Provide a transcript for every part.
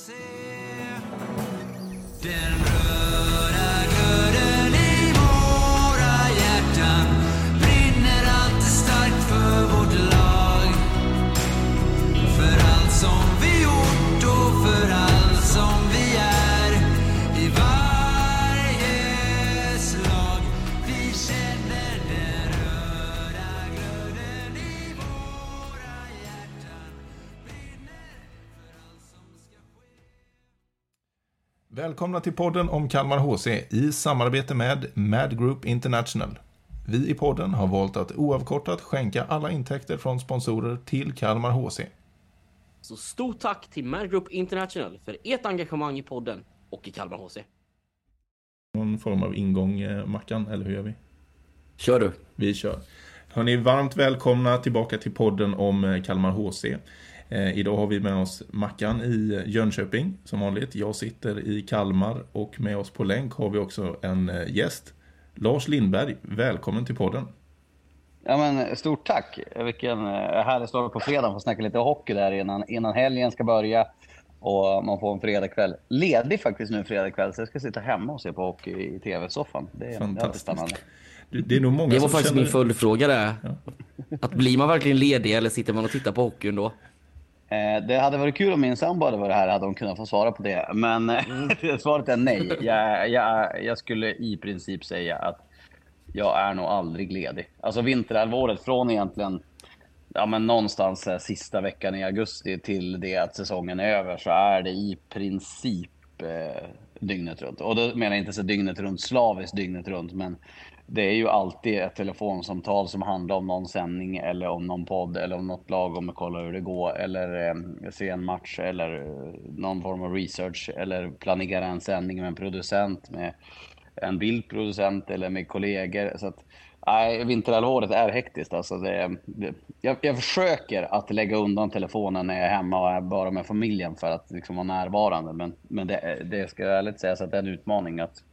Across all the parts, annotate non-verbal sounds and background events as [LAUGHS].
HC. Välkomna till podden om Kalmar HC i samarbete med Mad Group International. Vi i podden har valt att oavkortat skänka alla intäkter från sponsorer till Kalmar HC. Så stort tack till Mad Group International för ert engagemang i podden och i Kalmar HC. Någon form av ingång, eh, Mackan, eller hur gör vi? Kör du. Vi kör. Hörni, varmt välkomna tillbaka till podden om eh, Kalmar HC. Eh, idag har vi med oss Mackan i Jönköping som vanligt. Jag sitter i Kalmar och med oss på länk har vi också en eh, gäst. Lars Lindberg, välkommen till podden. Ja, men stort tack! Vilken eh, härlig start på fredag. Få snacka lite hockey där innan, innan helgen ska börja. Och man får en fredagkväll. Ledig faktiskt nu fredagkväll, så jag ska sitta hemma och se på hockey i tv-soffan. Det, är- det är alltid Fantastiskt. spännande. Det, det är nog många Det var som faktiskt känner... min följdfråga där. Att blir man verkligen ledig eller sitter man och tittar på hockeyn då? Eh, det hade varit kul om min sambo hade varit här, hade hon kunnat få svara på det. Men eh, [LAUGHS] svaret är nej. Jag, jag, jag skulle i princip säga att jag är nog aldrig ledig. Alltså vinterhalvåret från egentligen ja, men någonstans eh, sista veckan i augusti till det att säsongen är över så är det i princip eh, dygnet runt. Och då menar jag inte så dygnet runt slaviskt dygnet runt, men det är ju alltid ett telefonsamtal som handlar om någon sändning eller om någon podd eller om något lag om att kolla hur det går eller eh, se en match eller eh, någon form av research eller planera en sändning med en producent med en bildproducent eller med kollegor. Så att, nej, vinterhalvåret är hektiskt. Alltså det, det, jag, jag försöker att lägga undan telefonen när jag är hemma och är bara med familjen för att liksom vara närvarande. Men, men det, det ska ärligt sägas att det är en utmaning. att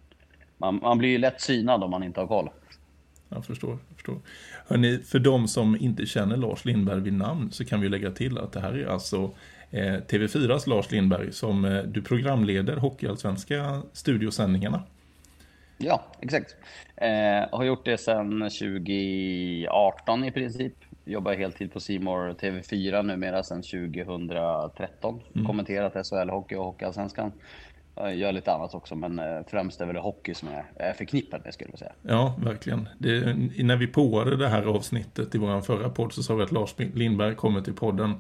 man, man blir ju lätt synad om man inte har koll. Jag förstår. Jag förstår. Hörrni, för de som inte känner Lars Lindberg vid namn så kan vi lägga till att det här är alltså eh, TV4s Lars Lindberg som eh, du programleder Hockeyallsvenska studiosändningarna. Ja, exakt. Eh, har gjort det sedan 2018 i princip. Jobbar heltid på Simor TV4 numera sedan 2013. Kommenterat SHL-hockey och Hockeyallsvenskan. Jag gör lite annat också, men eh, främst är väl hockey som jag är förknippad med skulle jag säga. Ja, verkligen. Det, när vi påade det här avsnittet i vår förra podd så sa vi att Lars Lindberg kommer till podden.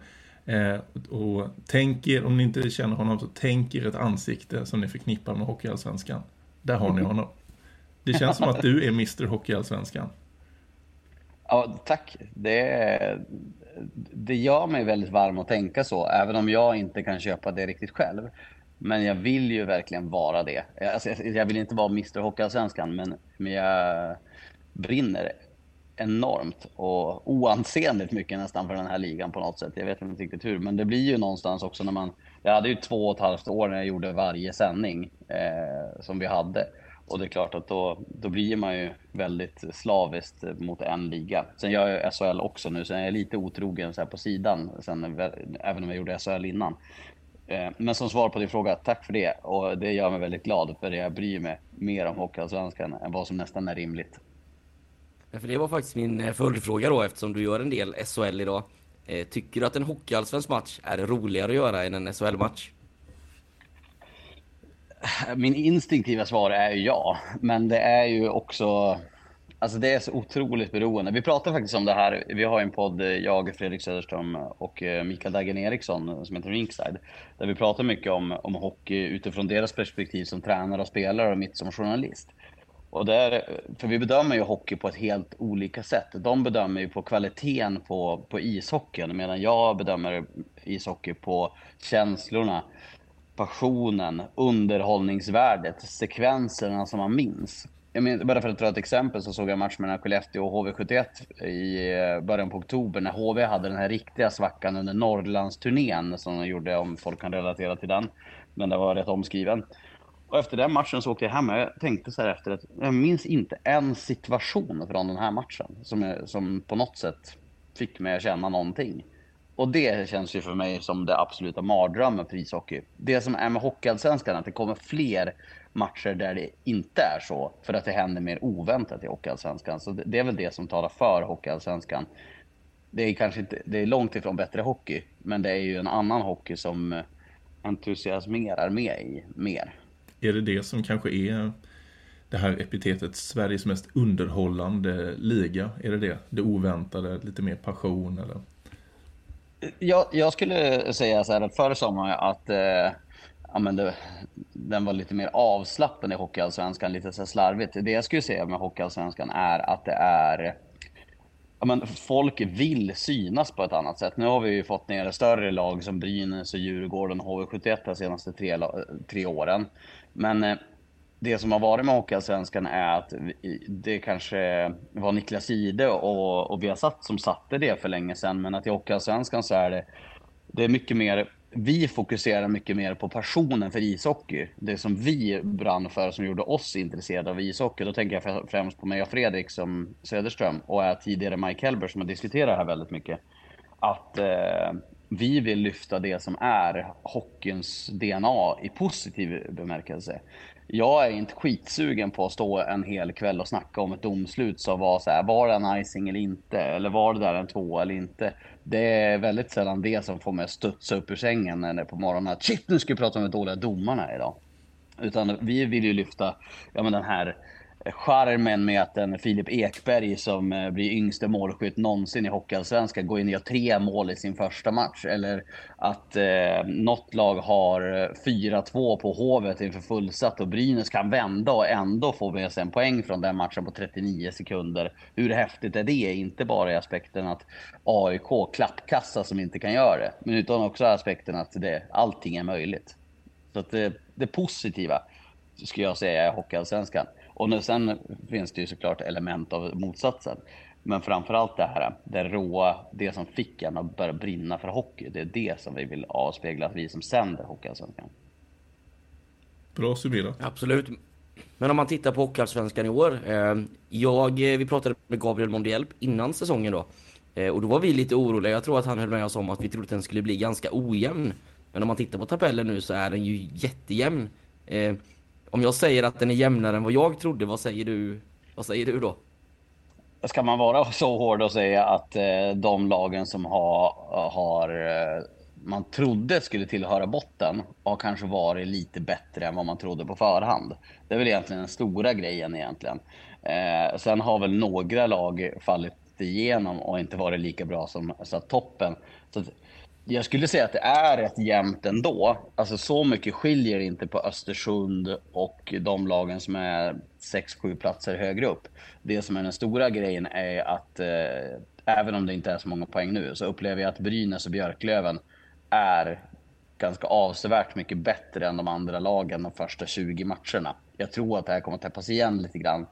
Eh, och tänk er, om ni inte känner honom, så tänk er ett ansikte som ni förknippar med Hockeyallsvenskan. Där har ni [LAUGHS] honom. Det känns som att du är Mr Hockeyallsvenskan. Ja, tack. Det, det gör mig väldigt varm att tänka så, även om jag inte kan köpa det riktigt själv. Men jag vill ju verkligen vara det. Alltså, jag- vill inte vara Mr Hockeyallsvenskan, men, men jag brinner enormt och oansenligt mycket nästan för den här ligan på något sätt. Jag vet inte riktigt hur, men det blir ju någonstans också när man... Jag hade ju två och ett halvt år när jag gjorde varje sändning eh, som vi hade. Och det är klart att då, då blir man ju väldigt slaviskt mot en liga. Sen gör jag SHL också nu, så jag är lite otrogen så här på sidan, sen, även om jag gjorde SHL innan. Eh, Men som svar på din fråga, tack för det. Och det gör mig väldigt glad, för jag bryr mig mer om Hockeyallsvenskan än vad som nästan är rimligt. För det var faktiskt min eh, följdfråga då eftersom du gör en del SHL idag. Eh, Tycker du att en hockeyallsvensk match är roligare att göra än en SHL-match? Min instinktiva svar är ja, men det är ju också... Alltså det är så otroligt beroende. Vi pratar faktiskt om det här. Vi har ju en podd, eh, jag, Fredrik Söderström och eh, Mikael Dagen Eriksson eh, som heter Rinkside. Där vi pratar mycket om, om hockey utifrån deras perspektiv som tränare och spelare och mitt som journalist. Och där, för vi bedömer ju hockey på ett helt olika sätt. De bedömer ju på kvaliteten på, på ishockeyn medan jag bedömer ishockey på känslorna, passionen, underhållningsvärdet, sekvenserna som man minns. Jag men, bara för att dra ett exempel så såg jag en match mellan Skellefteå och HV71 i eh, början på oktober när HV hade den här riktiga svackan under Norrlandsturnén som de gjorde, om folk kan relatera till den. Men det var rätt omskriven. Och efter den matchen så åkte jag hem och jag tänkte så här efter att jag minns inte en situation från den här matchen som, jag, som på något sätt fick mig att känna någonting. Och det känns ju för mig som det absoluta mardrömmen för ishockey. Det som är med Hockeyallsvenskan att det kommer fler matcher där det inte är så. För att det händer mer oväntat i Hockeyallsvenskan. Så det, är väl det som talar för Hockeyallsvenskan. Det är kanske inte, det är långt ifrån bättre hockey. Men det är ju en annan hockey som entusiasmerar med i mer. Är det det som kanske är det här epitetet Sveriges mest underhållande liga? Är det det? Det oväntade, lite mer passion eller? Jag, jag skulle säga så här att förr sa man ju att eh, ja, men det, den var lite mer avslappnad i Hockeyallsvenskan, lite så slarvigt. Det jag skulle säga med Hockeyallsvenskan är att det är Ja, men folk vill synas på ett annat sätt. Nu har vi ju fått ner större lag som Brynäs och Djurgården och HV71 de senaste tre, tre åren. Men eh, det som har varit med Hockeyallsvenskan är att det kanske var Niklas Ide och, och Viasat som satte det för länge sedan. Men att i Hockeyallsvenskan så är det, det är mycket mer, vi fokuserar mycket mer på passionen för ishockey. Det som vi brann för som gjorde oss intresserade av ishockey. Då tänker jag främst på mig och Fredrik som Söderström och är tidigare Mike Helber som har diskuterat det här väldigt mycket. Att eh, vi vill lyfta det som är hockeyns DNA i positiv bemärkelse. Jag är inte skitsugen på att stå en hel kväll och snacka om ett domslut som var så här, var det en icing eller inte? Eller var det där en två eller inte? Det är väldigt sällan det som får mig att studsa upp ur sängen när det är på morgonen. Att, Shit, nu ska vi prata om de dåliga domarna idag. Utan vi vill ju lyfta ja, men den här charmen med att en Filip Ekberg som eh, blir yngste målskytt någonsin i Hockeyallsvenskan går in och gör tre mål i sin första match. Eller att eh, något lag har eh, 4-2 på Hovet inför fullsatt och Brynäs kan vända och ändå få med sig en poäng från den matchen på 39 sekunder. Hur häftigt är det? Inte bara i aspekten att AIK klappkassa som inte kan göra det, men utan också aspekten att det, allting är möjligt. Så att det, det positiva skulle jag säga är Hockeyallsvenskan. Och nu, sen finns det ju såklart element av motsatsen. Men framförallt det här, det råa, det som fick en att börja brinna för hockey. Det är det som vi vill avspegla, vi som sänder Hockeyallsvenskan. Bra summerat. Absolut. Men om man tittar på Hockeyallsvenskan i år. Eh, jag, eh, vi pratade med Gabriel Mondielp innan säsongen då. Eh, och då var vi lite oroliga. Jag tror att han höll med oss om att vi trodde att den skulle bli ganska ojämn. Men om man tittar på tabellen nu så är den ju jättejämn. Om jag säger att den är jämnare än vad jag trodde, vad säger du, vad säger du då? Ska man vara [LAUGHS] så hård och säga att eh, de lagen som har, har eh, man trodde skulle tillhöra botten har kanske varit lite bättre än vad man trodde på förhand. Det är väl egentligen den stora grejen egentligen. Eh, sen har väl några lag fallit igenom och inte varit lika bra som så att toppen. Så att, jag skulle säga att det är rätt jämnt ändå. Alltså så mycket skiljer inte på Östersund och de lagen som är 6-7 platser högre upp. Det som är den stora grejen är att eh, även om det inte är så många poäng nu så upplever jag att Brynäs och Björklöven är ganska avsevärt mycket bättre än de andra lagen de första 20 matcherna. Jag tror att det här kommer att täppas igen lite grann.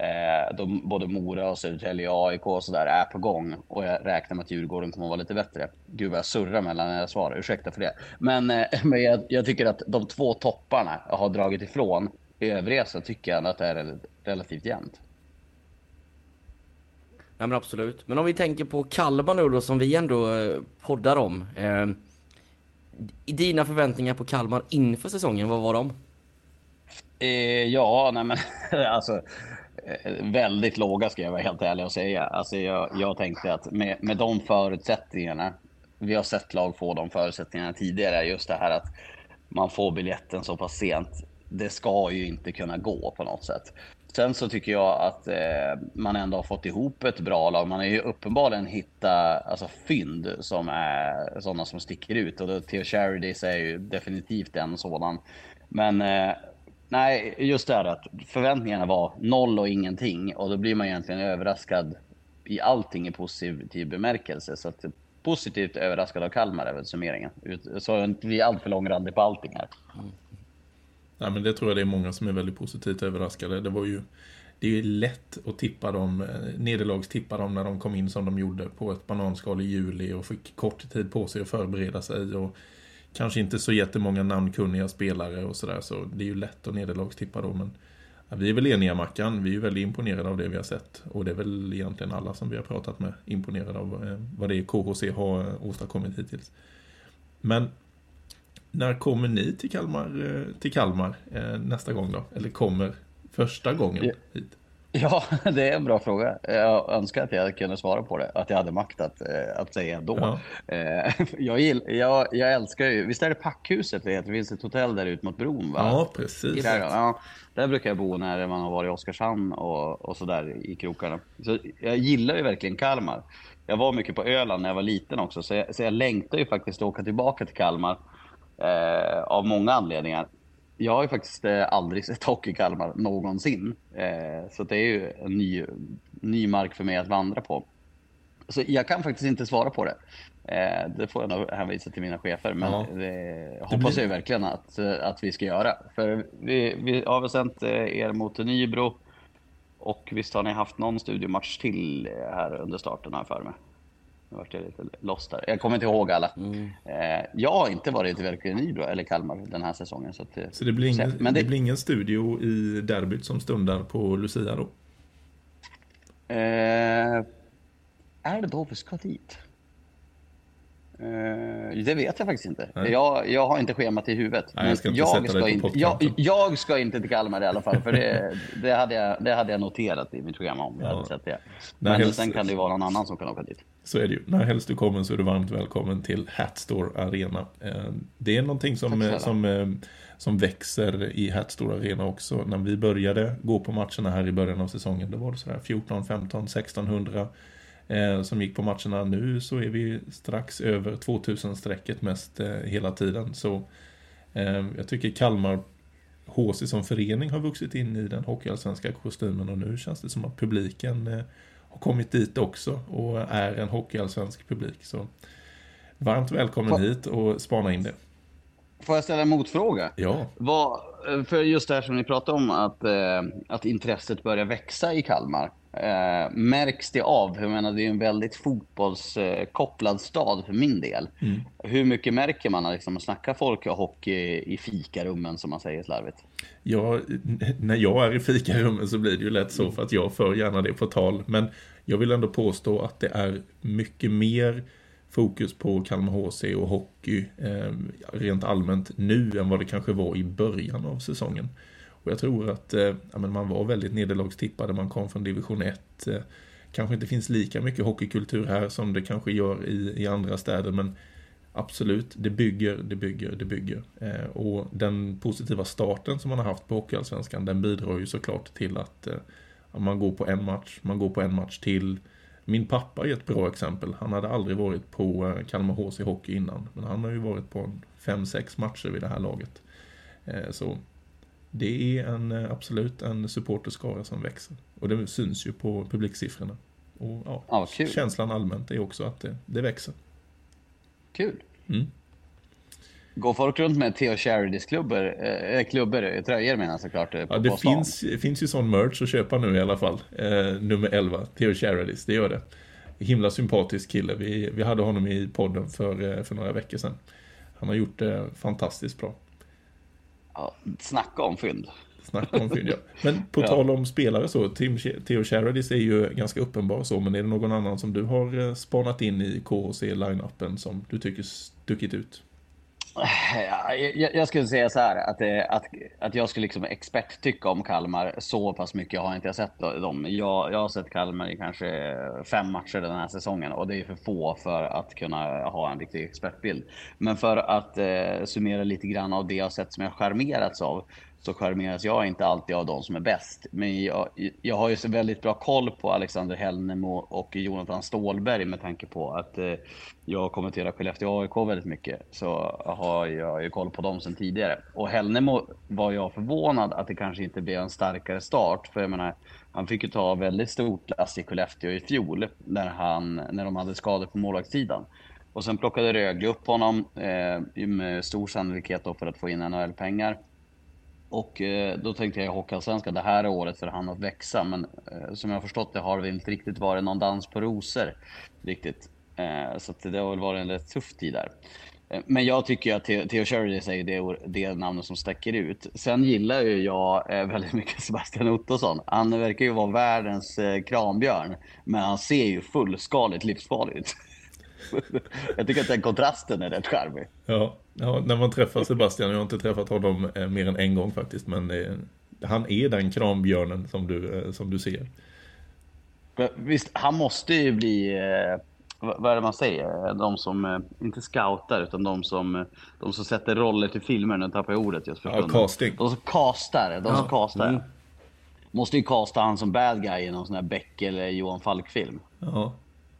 Eh, de, både Mora och Södertälje och AIK och sådär är på gång och jag räknar med att Djurgården kommer att vara lite bättre. Gud vad jag surrar mellan när jag svarar, ursäkta för det. Men, eh, [LAUGHS] men jag, jag tycker att de två topparna har dragit ifrån. I övriga så tycker jag att det är rel- relativt jämnt. Nej men absolut. Men om vi tänker på Kalmar nu då som vi ändå eh, poddar om. Eh, dina förväntningar på Kalmar inför säsongen, vad var de? Eh, ja, nej men [LAUGHS] alltså Eh, väldigt låga ska jag vara helt ärlig och säga. Alltså jag, jag tänkte att med, med de förutsättningarna, vi har sett lag få de förutsättningarna tidigare, just det här att man får biljetten så pass sent. Det ska ju inte kunna gå på något sätt. Sen så tycker jag att eh, man ändå har fått ihop ett bra lag. Man har ju uppenbarligen hittat alltså, fynd som är sådana som sticker ut. Och Theo Charities är ju definitivt en sådan. Men eh, nej, just det här att förväntningarna var noll och ingenting. Och då blir man egentligen överraskad i allting i positiv bemärkelse. Så att, positivt överraskad av Kalmar är väl summeringen. Så inte vi är alltför långrandiga på allting här. Nej, men det tror jag det är många som är väldigt positivt överraskade. Det var ju det är ju lätt att tippa dem, eh, nederlagstippa dem när de kom in som de gjorde på ett bananskal i juli och fick kort tid på sig att förbereda sig och kanske inte så jättemånga namnkunniga spelare och sådär så det är ju lätt att nederlagstippa dem men vi är väl eniga Mackan, vi är väldigt imponerade av det vi har sett. Och det är väl egentligen alla som vi har pratat med imponerade av eh, vad det är KHC har eh, åstadkommit hittills. Men när kommer ni till Kalmar, eh, till Kalmar nästa gång då? Eller kommer första gången hit? Ja, [LAUGHS] det är en bra fråga. Jag önskar att jag kunde svara på det, att jag hade makt att, eh, att säga då. Ja. Eh, [LAUGHS] Jag, gill, jag, jag älskar ju, visst är det Packhuset det heter? Det finns ett hotell där ut mot bron va? Ja, precis. Där, ja, där brukar jag bo när man har varit i Oskarshamn och, och sådär i krokarna. Så jag gillar ju verkligen Kalmar. Jag var mycket på Öland när jag var liten också, så jag, så jag längtar ju faktiskt att åka tillbaka till Kalmar. Eh, av många anledningar. Jag har ju faktiskt eh, aldrig sett hockey i Kalmar någonsin. Eh, så det är ju en ny, ny mark för mig att vandra på. Så jag kan faktiskt inte svara på det. Eh, det får jag nog hänvisa till mina chefer, men Ja. det hoppas jag verkligen att, att vi ska göra. För vi, vi har väl sänt er mot Nybro och visst har ni haft någon studiomatch till här under starten jag för mig. Nu vart jag lite lost där. Jag kommer inte ihåg alla. Eh, jag har inte varit i Nybro eller Kalmar den här säsongen. Så, att, eh, Så det blir, ingen, men det... det, blir ingen studio i derbyt som stundar på Lucia då? Eh, är det då vi ska dit? Eh, det vet jag faktiskt inte. Nej. Jag, jag har inte schemat i huvudet. Nej, jag ska inte dig på inte, jag, jag ska inte till Kalmar i alla fall. För det, [LAUGHS] det, hade, jag, det hade jag noterat i mitt program om jag Ja. hade sett det. Men helst- sen kan det ju vara någon annan som kan åka dit. Så är det ju. När helst du kommer så är du varmt välkommen till Hatstore Arena. Eh, Det är någonting som, eh, som, som växer i Hatstore Arena också. När vi började gå på matcherna här i början av säsongen, då var det sådär 14, 15, 1600 eh, som gick på matcherna. Nu så är vi strax över 2000-strecket mest eh, hela tiden. Så eh, jag tycker Kalmar HC som förening har vuxit in i den hockeyallsvenska kostymen och nu känns det som att publiken eh, har kommit dit också och är en hockeyallsvensk publik. Så varmt välkommen Får- hit och spana in det. Får jag ställa en motfråga? Ja, Vad, för just det här som ni pratade om, att, eh, att intresset börjar växa i Kalmar. Eh, märks det av? Jag menar, det är en väldigt fotbollskopplad stad för min del. Hur mycket märker man liksom, att snacka folk hockey i fikarummen, som man säger slarvigt? Ja, när jag är i fikarummet så blir det ju lätt så för att jag för gärna det på tal. Men jag vill ändå påstå att det är mycket mer fokus på Kalmar HC och hockey eh, rent allmänt nu än vad det kanske var i början av säsongen. Och jag tror att eh, ja, men man var väldigt nederlagstippade, man kom från division 1. Eh, kanske inte finns lika mycket hockeykultur här som det kanske gör i, i andra städer, men Absolut, det bygger, det bygger, det bygger. Eh, och den positiva starten som man har haft på Hockeyallsvenskan, den bidrar ju såklart till att eh, man går på en match, man går på en match till. Min pappa är ett bra exempel. Han hade aldrig varit på eh, Kalmar HC Hockey innan, men han har ju varit på en fem, sex matcher vid det här laget. Eh, så det är en, eh, absolut en supporterskara som växer. Och det syns ju på publiksiffrorna. Och ja, Ja, känslan allmänt är också att det, det växer. Kul. Mm. Går folk runt med Theo Charities klubbor, eh, klubbor, tröjor menar jag såklart, eh, på, Ja, det på finns, finns ju sån merch att köpa nu i alla fall. Eh, nummer 11, Theo Charities, det gör det. Himla sympatisk kille. Vi, vi hade honom i podden för, eh, för några veckor sedan. Han har gjort det fantastiskt bra. Ja, snacka om fynd. Snacka om fynd, ja. [LAUGHS] Men på Ja. tal om spelare så, Tim, Theo Charities är ju ganska uppenbar så, men är det någon annan som du har eh, spanat in i KHC-line-upen som du tycker stuckit ut? Jag, jag skulle säga så här att, eh, att, att jag skulle liksom experttycka om Kalmar. Så pass mycket har inte jag sett dem. Jag, jag har sett Kalmar i kanske fem matcher den här säsongen och det är för få för att kunna ha en riktig expertbild. Men för att eh, summera lite grann av det jag har sett som jag charmerats av så charmeras jag inte alltid av de som är bäst. Men jag, jag har ju så väldigt bra koll på Alexander Hellnemo och Jonathan Stålberg med tanke på att eh, jag kommenterar Skellefteå AIK väldigt mycket. Så har jag ju koll på dem sedan tidigare. Och Hellnemo var jag förvånad att det kanske inte blev en starkare start. För jag menar, han fick ju ta väldigt stort lass i Skellefteå i fjol när, han, när de hade skador på målvaktssidan. Och sen plockade Rögle upp honom eh, med stor sannolikhet då för att få in NHL-pengar. Och eh, då tänkte jag i Hockeyallsvenskan, det här är året för han att växa. Men eh, som jag har förstått det har det inte riktigt varit någon dans på rosor. Riktigt. Eh, så att det har väl varit en rätt tuff tid där. Men jag tycker att Theo Theo Sheridan är det, det namnet som sticker ut. Sen gillar ju jag väldigt mycket [LAUGHS] Sebastian Ottosson. Han verkar ju vara världens kranbjörn. krambjörn, men han ser ju fullskaligt livsfarlig ut. [LAUGHS] [LAUGHS] jag tycker att den kontrasten är rätt charmig. Ja, ja, när man träffar Sebastian, jag har inte träffat honom eh, mer än en gång faktiskt, men eh, han är den krambjörnen som du, eh, som du ser. Visst, han måste ju bli, eh, vad är det man säger, de som, eh, inte scoutar, utan de som, de som sätter roller till filmer, nu tappar jag ordet just för Ja, casting. De som castar, de som Ja, castar. mm. Måste ju casta han som bad guy i någon sån här Beck eller Johan Falk-film. Ja.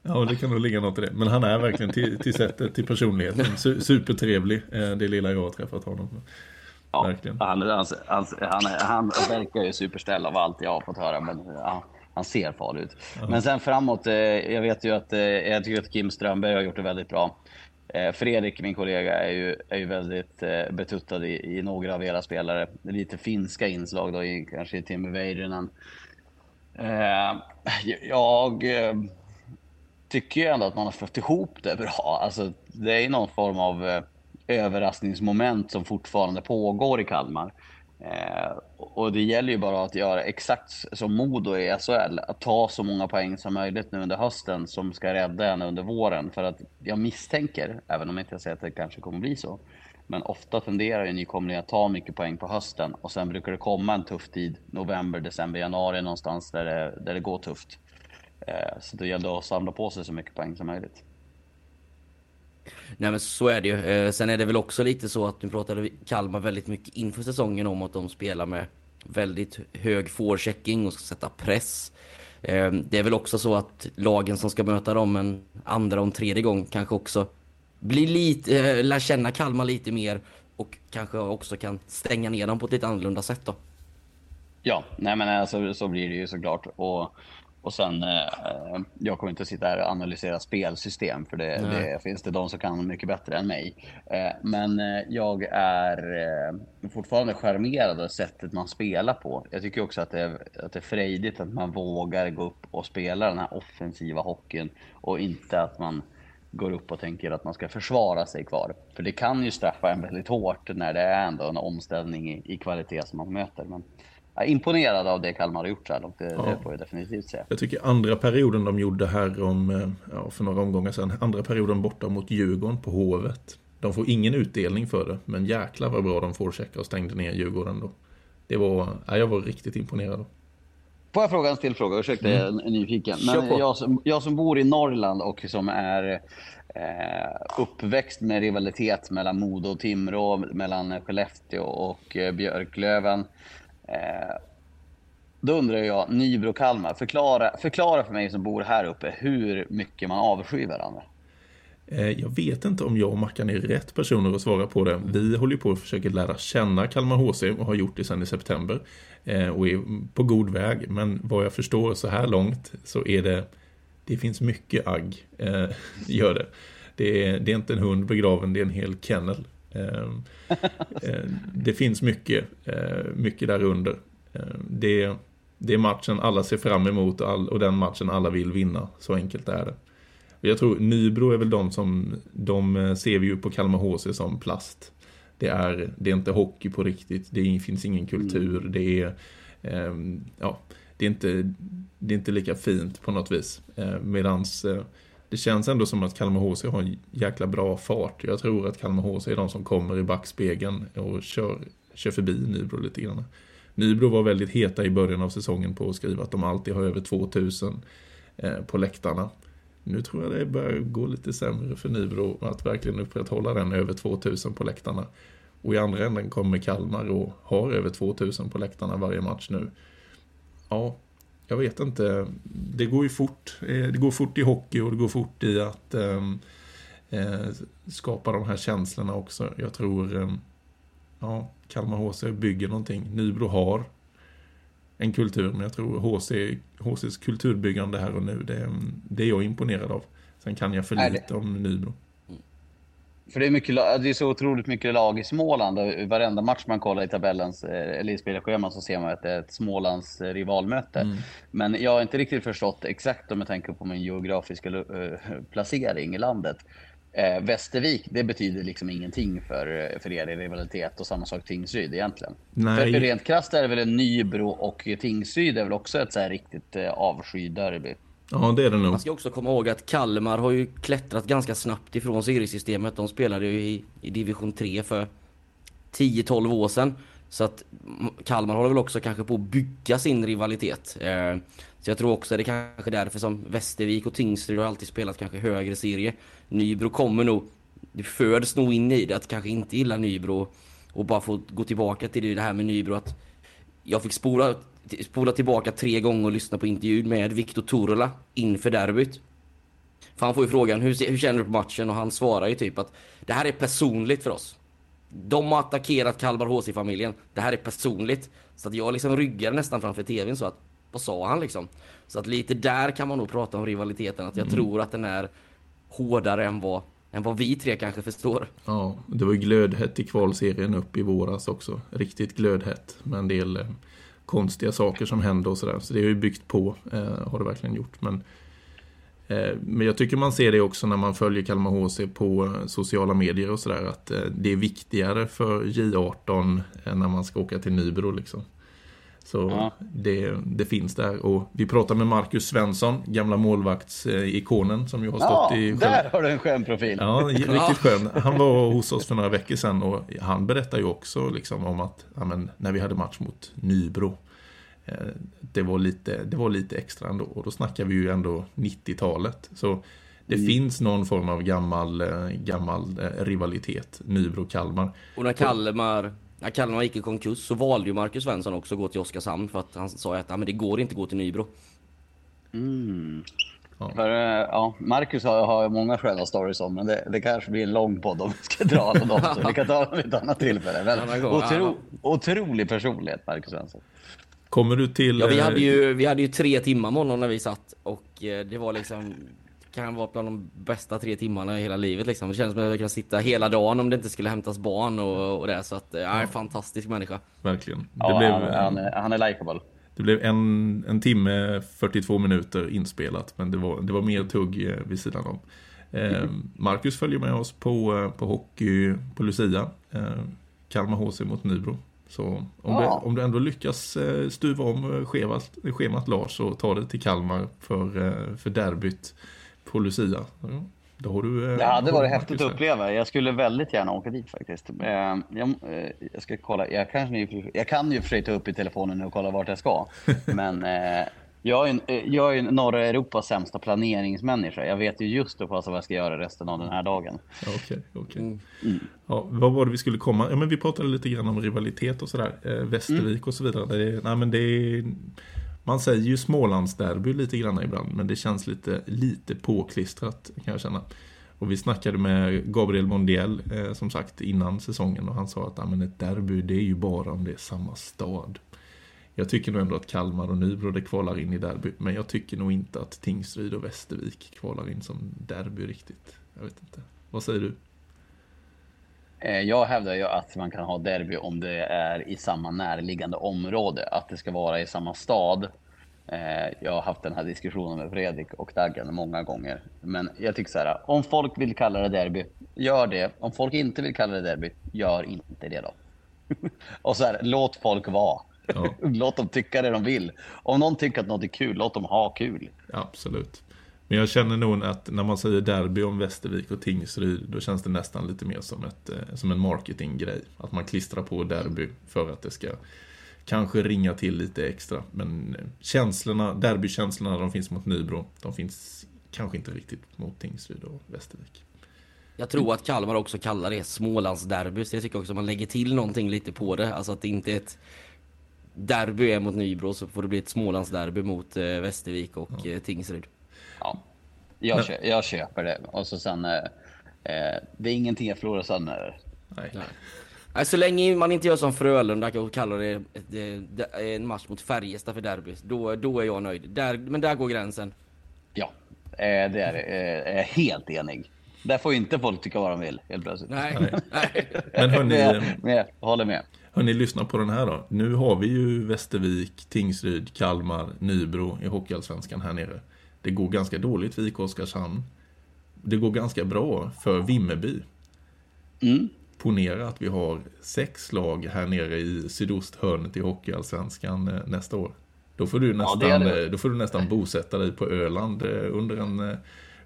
Ja, det kan nog ligga något i det. Men han är verkligen till, till sättet, till personligheten, Su- supertrevlig, eh, det lilla jag har träffat honom. Ja, Verkligen. Han, han, han, han, verkar ju supersnäll av allt jag har fått höra, men ja, han ser farlig ut. Men sen framåt, eh, jag vet ju att, eh, jag tycker att Kim Strömberg har gjort det väldigt bra. Fredrik, min kollega, är ju, är ju väldigt eh, betuttad i, i några av era spelare. Lite finska inslag då, i, kanske i Timmy Väyrynen. Eh, jag eh, tycker jag ändå att man har fått ihop det bra. Alltså, det är ju någon form av eh, överraskningsmoment som fortfarande pågår i Kalmar. Eh, och det gäller ju bara att göra exakt som Modo i SHL, att ta så många poäng som möjligt nu under hösten som ska rädda en under våren. För att jag misstänker, även om jag inte säger att det kanske kommer bli så, men ofta tenderar ju nykomlingar att ta mycket poäng på hösten och sen brukar det komma en tuff tid, november, december, januari någonstans där det, där det går tufft. Eh, Så det gäller att samla på sig så mycket poäng som möjligt. Nej men så är det ju. Eh, sen är det väl också lite så att nu pratade Kalmar väldigt mycket inför säsongen om att de spelar med väldigt hög forechecking och ska sätta press. Eh, det är väl också så att lagen som ska möta dem en andra och en tredje gång kanske också blir lite, lär känna Kalmar lite mer och kanske också kan stänga ner dem på ett lite annorlunda sätt då. Ja, nej men alltså, så blir det ju såklart. Och, och sen, eh, jag kommer inte sitta här och analysera spelsystem för det, det finns det de som kan mycket bättre än mig. Eh, men eh, jag är eh, fortfarande charmerad av sättet man spelar på. Jag tycker också att det, är, att det är frejdigt att man vågar gå upp och spela den här offensiva hockeyn och inte att man går upp och tänker att man ska försvara sig kvar. För det kan ju straffa en väldigt hårt när det är ändå en omställning i, i kvalitet som man möter. Men jag är imponerad av det Kalmar har gjort så här långt, det, det får jag definitivt säga. Jag tycker andra perioden de gjorde här om, eh, ja, för några omgångar sedan, andra perioden borta mot Djurgården på Hovet. De får ingen utdelning för det, men jäklar vad bra de får checka och stängde ner Djurgården då. Det var, ja, jag var riktigt imponerad. Får jag fråga en till fråga? Ursäkta, jag är nyfiken. Kör Men jag som, jag som bor i Norrland och som är eh, uppväxt med rivalitet mellan Modo och Timrå, mellan Skellefteå och eh, Björklöven. Eh, då undrar jag, Nybro-Kalmar, förklara, förklara för mig som bor här uppe hur mycket man avskyr varandra. Eh, jag vet inte om jag och Mackan är rätt personer att svara på det. Vi håller ju på att försöka lära känna Kalmar HC och har gjort det sedan i september. Eh, och är på god väg. Men vad jag förstår så här långt så är det Det finns mycket agg. Eh, [LAUGHS] gör det. Det är, det är inte en hund begraven, det är en hel kennel. Eh, eh, Det finns mycket, eh, mycket där under. Eh, Det, det är matchen alla ser fram emot och den matchen alla vill vinna. Så enkelt är det. Jag tror Nybro är väl de som, de eh, ser vi ju på Kalmar HC som plast. Det är, det är inte hockey på riktigt, det finns ingen kultur, det är, ehm, ja, det är inte, det är inte lika fint på något vis. Medans eh, det känns ändå som att Kalmar HC har en jäkla bra fart. Jag tror att Kalmar HC är de som kommer i backspegeln och kör, kör förbi Nybro lite grann. Nybro var väldigt heta i början av säsongen på att skriva att de alltid har över 2000 eh, på läktarna. Nu tror jag det börjar gå lite sämre för Nybro att verkligen upprätthålla den över 2000 på läktarna. Och i andra änden kommer Kalmar och har över 2000 på läktarna varje match nu. Ja, jag vet inte. Det går ju fort. Eh, Det går fort i hockey och det går fort i att ehm, eh, skapa de här känslorna också. Jag tror ehm, ja, Kalmar HC bygger någonting. Nybro har en kultur, men jag tror HC, HCs kulturbyggande här och nu, det, det är jag imponerad av. Sen kan jag för lite om Nybro. För det är, mycket, det är så otroligt mycket lag i Småland och varenda match man kollar i tabellens, eh, eller i spelschemat så ser man att det är ett Smålands eh, rivalmöte. Men jag har inte riktigt förstått exakt om jag tänker på min geografiska eh, placering i landet. Eh, Västervik, det betyder liksom ingenting för, för er i rivalitet och samma sak Tingsryd egentligen. Nej. För rent krasst är det väl en Nybro och Tingsryd är väl också ett så här riktigt eh, avskyderby. Ja, det är det nog. Man ska också komma ihåg att Kalmar har ju klättrat ganska snabbt ifrån seriesystemet. De spelade ju i, i division 3 för 10-12 år sedan. Så att Kalmar håller väl också kanske på att bygga sin rivalitet. Eh, så jag tror också det är kanske därför som Västervik och Tingsryd har alltid spelat kanske högre serie. Nybro kommer nog, det föds nog in i det att kanske inte gilla Nybro och bara få gå tillbaka till det här med Nybro att jag fick spola, spola tillbaka tre gånger och lyssna på intervjun med Viktor Turola inför derbyt. För han får ju frågan hur, hur känner du på matchen och han svarar ju typ att det här är personligt för oss. De har attackerat Kalmar HC-familjen. Det här är personligt. Så att jag liksom ryggar nästan framför tvn så att vad sa han liksom? Så att lite där kan man nog prata om rivaliteten. Att jag Mm. tror att den är hårdare än vad, än vad vi tre kanske förstår. Ja, det var ju glödhett i kvalserien upp i våras också. Riktigt glödhett med en del konstiga saker som händer och sådär. Så det har ju byggt på, eh, har det verkligen gjort. Men, eh, men jag tycker man ser det också när man följer Kalmar HC på sociala medier och sådär. Att eh, det är viktigare för J18 än eh, när man ska åka till Nybro liksom. Så Ja. det, det finns där. Och vi pratar med Marcus Svensson, gamla målvaktsikonen som ju har stått Ja, i där har du en skön profil. Ja, riktigt skön. Han var hos oss för några veckor sedan och han berättade ju också liksom om att ja, men, när vi hade match mot Nybro eh, det var, lite, det var lite extra ändå och då snackar vi ju ändå 90-talet. Så det finns någon form av gammal, eh, gammal eh, rivalitet, Nybro-Kalmar. Och när Kalmar, när Kalmar gick i konkurs så valde ju Marcus Svensson också att gå till Oskarshamn för att han sa att ja, men det går inte att gå till Nybro. För, eh, ja, Marcus har, har många sköna stories om, men det, det kanske blir en lång podd om vi ska dra alla dem. Så vi kan ta dem vid ett annat tillfälle. Men, otro, ja. otrolig personlighet, Marcus Svensson. Kommer du till... Ja, vi eh, hade ju, vi hade ju tre timmar med honom när vi satt och eh, det var liksom kan vara bland de bästa tre timmarna i hela livet liksom. Det känns som att jag kan sitta hela dagen om det inte skulle hämtas barn och, och det. Så att, ja, en fantastisk människa. Verkligen. Det Ja, blev, han, han, är- han är likeable. Det blev en, en timme, 42 minuter inspelat, men det var, det var mer tugg eh, vid sidan om. Eh, Marcus följer med oss på, eh, på hockey på Lucia, eh, Kalmar HC mot Nybro. Så om, Ja. du, om du ändå lyckas eh, stuva om schemat, schemat Lars så ta det till Kalmar för, för derbyt på Lucia. Ja, då har du, eh, Det hade varit häftigt att uppleva. Jag skulle väldigt gärna åka dit faktiskt. Eh, Jag, eh, jag ska kolla. Jag, kanske, jag kan ju för sig ta upp i telefonen och kolla vart jag ska. [LAUGHS] Men eh, jag är, en, jag är en norra Europas sämsta planeringsmänniska. Jag vet ju just då vad jag ska göra resten av den här dagen. Okej, okej. Mm. Ja, vad var det vi skulle komma? Ja, men vi pratade lite grann om rivalitet och sådär. Eh, Västervik och så vidare. Det nej, men det är, man säger ju Smålandsderby lite grann ibland, men det känns lite, lite påklistrat kan jag känna. Och vi snackade med Gabriel Mondiel, eh, som sagt, innan säsongen och han sa att ah, men ett derby det är ju bara om det är samma stad. Jag tycker nog ändå att Kalmar och Nybro det kvalar in i derby, men jag tycker nog inte att Tingsryd och Västervik kvalar in som derby riktigt. Jag vet inte. Vad säger du? Eh, Jag hävdar ju att man kan ha derby om det är i samma närliggande område, att det ska vara i samma stad. Eh, Jag har haft den här diskussionen med Fredrik och Daggen många gånger. Men jag tycker så här, om folk vill kalla det derby, gör det. Om folk inte vill kalla det derby, gör inte det då. [LAUGHS] Och så här, låt folk vara. Ja. [LAUGHS] Låt dem tycka det de vill. Om någon tycker att något är kul, låt dem ha kul. Absolut. Men jag känner nog att när man säger derby om Västervik och Tingsryd, då känns det nästan lite mer som, ett, eh, som en marketinggrej. Att man klistrar på derby för att det ska kanske ringa till lite extra. Men eh, känslorna, derbykänslorna, de finns mot Nybro. De finns kanske inte riktigt mot Tingsryd och Västervik. Jag tror att Kalmar också kallar det Smålandsderby. Så jag tycker också att man lägger till någonting lite på det. Alltså att det inte är ett derby är mot Nybro så får det bli ett Smålandsderby mot eh, Västervik och eh, Tingsryd. Ja, jag, Men- kö- jag köper det. Och så sen, eh, eh, det är ingenting jag förlorar sönder. Nej. Nej. Nej, så länge man inte gör som Frölunda och kallar det det- det- en match mot Färjestad för derby, då, då är jag nöjd. Där, men där går gränsen. Ja, eh, det är det. Eh, jag är helt enig. Där får inte folk tycka vad de vill helt plötsligt. Nej, nej. [LAUGHS] Men hörni, [LAUGHS] Med, med, håller med. hörni, lyssna på den här då. Nu har vi ju Västervik, Tingsryd, Kalmar, Nybro i Hockeyallsvenskan här nere. Det går ganska dåligt för IK Oskarshamn. det går ganska bra för Vimmerby. Mm. Ponera att vi har sex lag här nere i sydosthörnet i Hockeyallsvenskan eh, nästa år. Då får, du nästan, det är det. eh, då får du nästan bosätta dig på Öland eh, under en,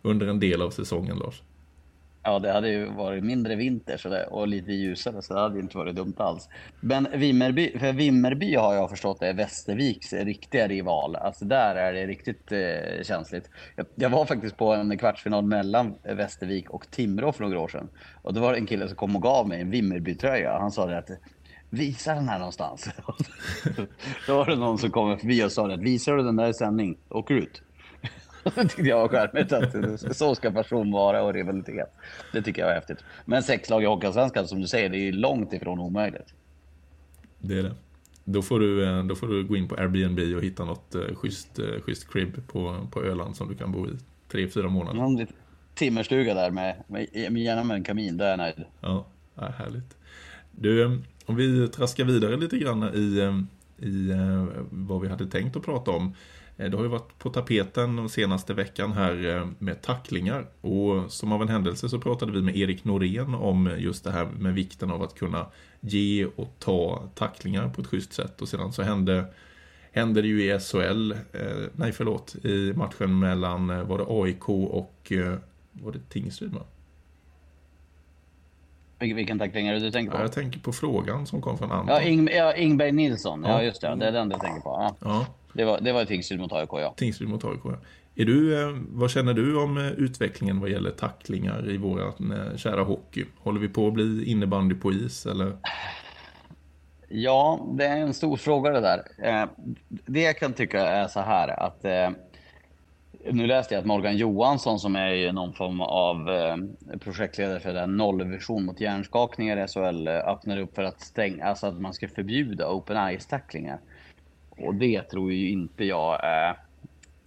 under en del av säsongen, Lars. Ja, det hade ju varit mindre vinter så där, och lite ljusare, så det hade inte varit dumt alls. Men Vimmerby, för Vimmerby har jag förstått är Västerviks riktiga rival. Alltså där är det riktigt eh, känsligt. Jag, jag var faktiskt på en kvartsfinal mellan Västervik och Timrå för några år sedan. Och då var det en kille som kom och gav mig en Vimmerby-tröja. Han sa det att Visa den här någonstans. [LAUGHS] då var det någon som kom förbi och sa det att visar du den där i sändning, åker ut. [LAUGHS] Det tyckte jag var charmigt att så ska person vara och rivalitet. Det tycker jag var häftigt. Men sex lag i Hockeyallsvenskan som du säger, det är ju långt ifrån omöjligt. Det är det. Då får du, eh, då får du gå in på Airbnb och hitta något eh, schysst, eh, schysst crib på, på Öland som du kan bo i tre, fyra månader. Någon timmerstuga där med, med, med gärna med en kamin, där är jag nöjd. Ja, härligt. Du, om vi traskar vidare lite grann i, i vad vi hade tänkt att prata om. Eh, Det har ju varit på tapeten den senaste veckan här eh, med tacklingar. Och som av en händelse så pratade vi med Erik Norén om just det här med vikten av att kunna ge och ta tacklingar på ett schysst sätt. Och sedan så hände, hände det ju i SHL, eh, nej förlåt, i matchen mellan, var det AIK och var det Tingsryd va? Vilken, tackling är det du tänker Ja, på? jag tänker på frågan som kom från Anton. Ja, Ing, ja Ingberg Nilsson. Ja, Ja. just det. Det är den du tänker på. Ja. Ja, Det var, det var Tingsryd mot AIK, ja. Tingsryd mot AIK. ja. Är du, eh, vad känner du om eh, utvecklingen vad gäller tacklingar i vår eh, kära hockey? Håller vi på att bli innebandy på is eller? Ja, det är en stor fråga det där. Det jag kan tycka är så här att nu läste jag att Morgan Johansson som är någon form av projektledare för den nollvision mot hjärnskakningar i SHL öppnar upp för att stänga, alltså att man ska förbjuda open ice tacklingar. Och det tror ju inte jag är.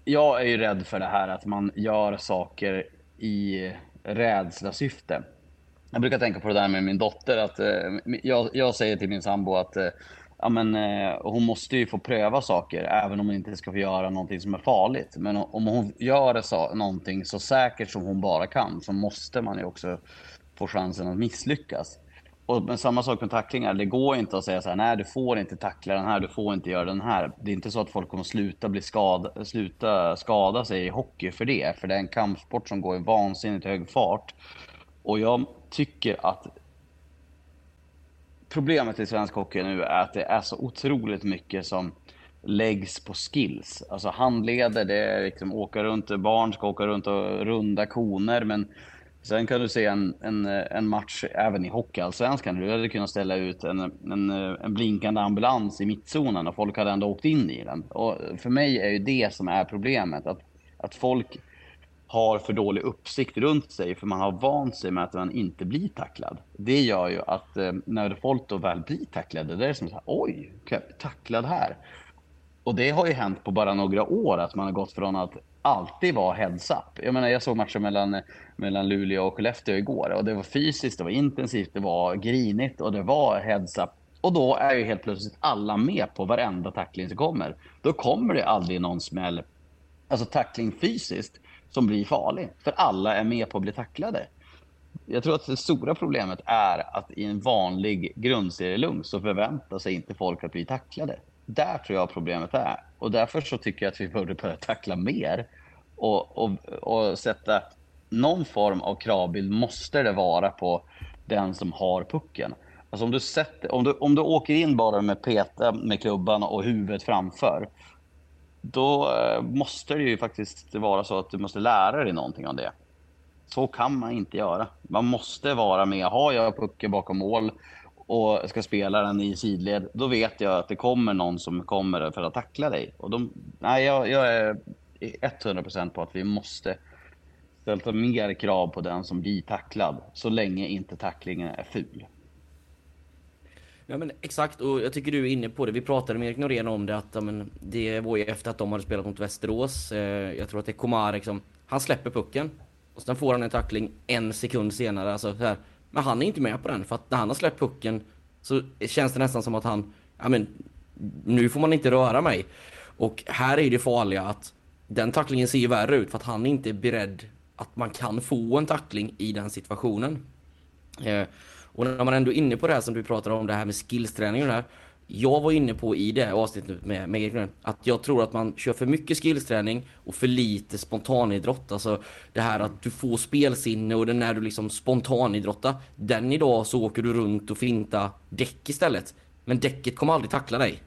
Jag är ju rädd för det här att man gör saker i rädsla syfte. Jag brukar tänka på det där med min dotter. att eh, jag, jag säger till min sambo att eh, ja, men, eh, hon måste ju få pröva saker även om hon inte ska få göra någonting som är farligt. Men om hon gör så, någonting så säkert som hon bara kan så måste man ju också få chansen att misslyckas. Och men samma sak med tacklingar. Det går inte att säga så här, nej du får inte tackla den här, du får inte göra den här. Det är inte så att folk kommer sluta, bli skada, sluta skada sig i hockey för det. För det är en kampsport som går i vansinnigt hög fart. Och jag tycker att problemet i svensk hockey nu är att det är så otroligt mycket som läggs på skills. Alltså handleder, det är liksom åka runt, barn ska åka runt och runda koner, men sen kan du se en, en, en match även i Hockeyallsvenskan. Du hade kunnat ställa ut en, en, en blinkande ambulans i mittzonen och folk hade ändå åkt in i den. Och för mig är ju det som är problemet, att, att folk har för dålig uppsikt runt sig för man har vant sig med att man inte blir tacklad. Det gör ju att eh, när folk då väl blir tacklade, det är som så här, oj, kan jag bli tacklad här? Och det har ju hänt på bara några år att man har gått från att alltid vara heads up. Jag menar, jag såg matchen mellan, mellan Luleå och Skellefteå igår och det var fysiskt, det var intensivt, det var grinigt och det var heads up. Och då är ju helt plötsligt alla med på varenda tackling som kommer. Då kommer det aldrig någon smäll, alltså tackling fysiskt, som blir farlig. För alla är med på att bli tacklade. Jag tror att det stora problemet är att i en vanlig grundserielugn så förväntar sig inte folk att bli tacklade. Där tror jag problemet är. Och därför så tycker jag att vi borde börja tackla mer. Och, och, och sätta någon form av kravbild måste det vara på den som har pucken. Alltså om du, sätter, om du, om du åker in bara med peta med klubban och huvudet framför då eh, måste det ju faktiskt vara så att du måste lära dig någonting av det. Så kan man inte göra. Man måste vara med. Har jag pucken bakom mål och ska spela den i sidled, då vet jag att det kommer någon som kommer för att tackla dig. Och de, nej, jag, jag är 100% på att vi måste ställa mer krav på den som blir tacklad, så länge inte tacklingen är ful. Ja men exakt och jag tycker du är inne på det. Vi pratade med Erik Norén om det att ja, men, det var ju efter att de hade spelat mot Västerås. Eh, jag tror att det är Komarek som, han släpper pucken. Och sen får han en tackling en sekund senare. Alltså, så här. Men han är inte med på den för att när han har släppt pucken så känns det nästan som att han, ja men nu får man inte röra mig. Och här är det farliga att den tacklingen ser ju värre ut för att han inte är beredd att man kan få en tackling i den situationen. Eh, och när man ändå är inne på det här som du pratade om, det här med skillsträning och det här. Jag var inne på i det avsnittet med, med Erik att jag tror att man kör för mycket skillsträning och för lite spontanidrott. Alltså det här att du får spelsinne och det när du liksom spontanidrottar. Den idag så åker du runt och finta däck istället. Men däcket kommer aldrig tackla dig.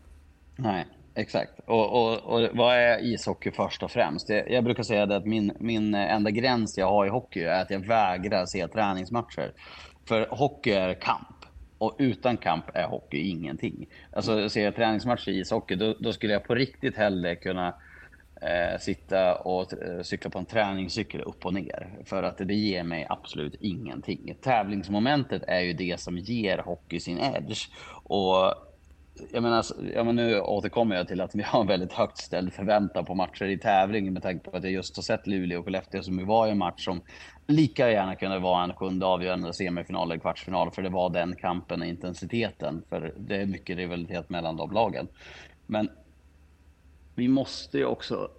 Nej, exakt. Och, och, och vad är ishockey först och främst? Jag, jag brukar säga det att min, min enda gräns jag har i hockey är att jag vägrar se träningsmatcher. För hockey är kamp. Och utan kamp är hockey ingenting. Alltså ser jag träningsmatcher i ishockey, då, då skulle jag på riktigt hellre kunna eh, sitta och eh, cykla på en träningscykel upp och ner. För att det ger mig absolut ingenting. Tävlingsmomentet är ju det som ger hockey sin edge. Och jag menar, alltså, ja, men nu återkommer jag till att vi har en väldigt högt ställd förväntan på matcher i tävling med tanke på att jag just har sett Luleå och Skellefteå som var i en match som lika gärna kunde vara en sjunde avgörande semifinal eller kvartsfinal för det var den kampen och intensiteten. För det är mycket rivalitet mellan de lagen. Men vi måste ju också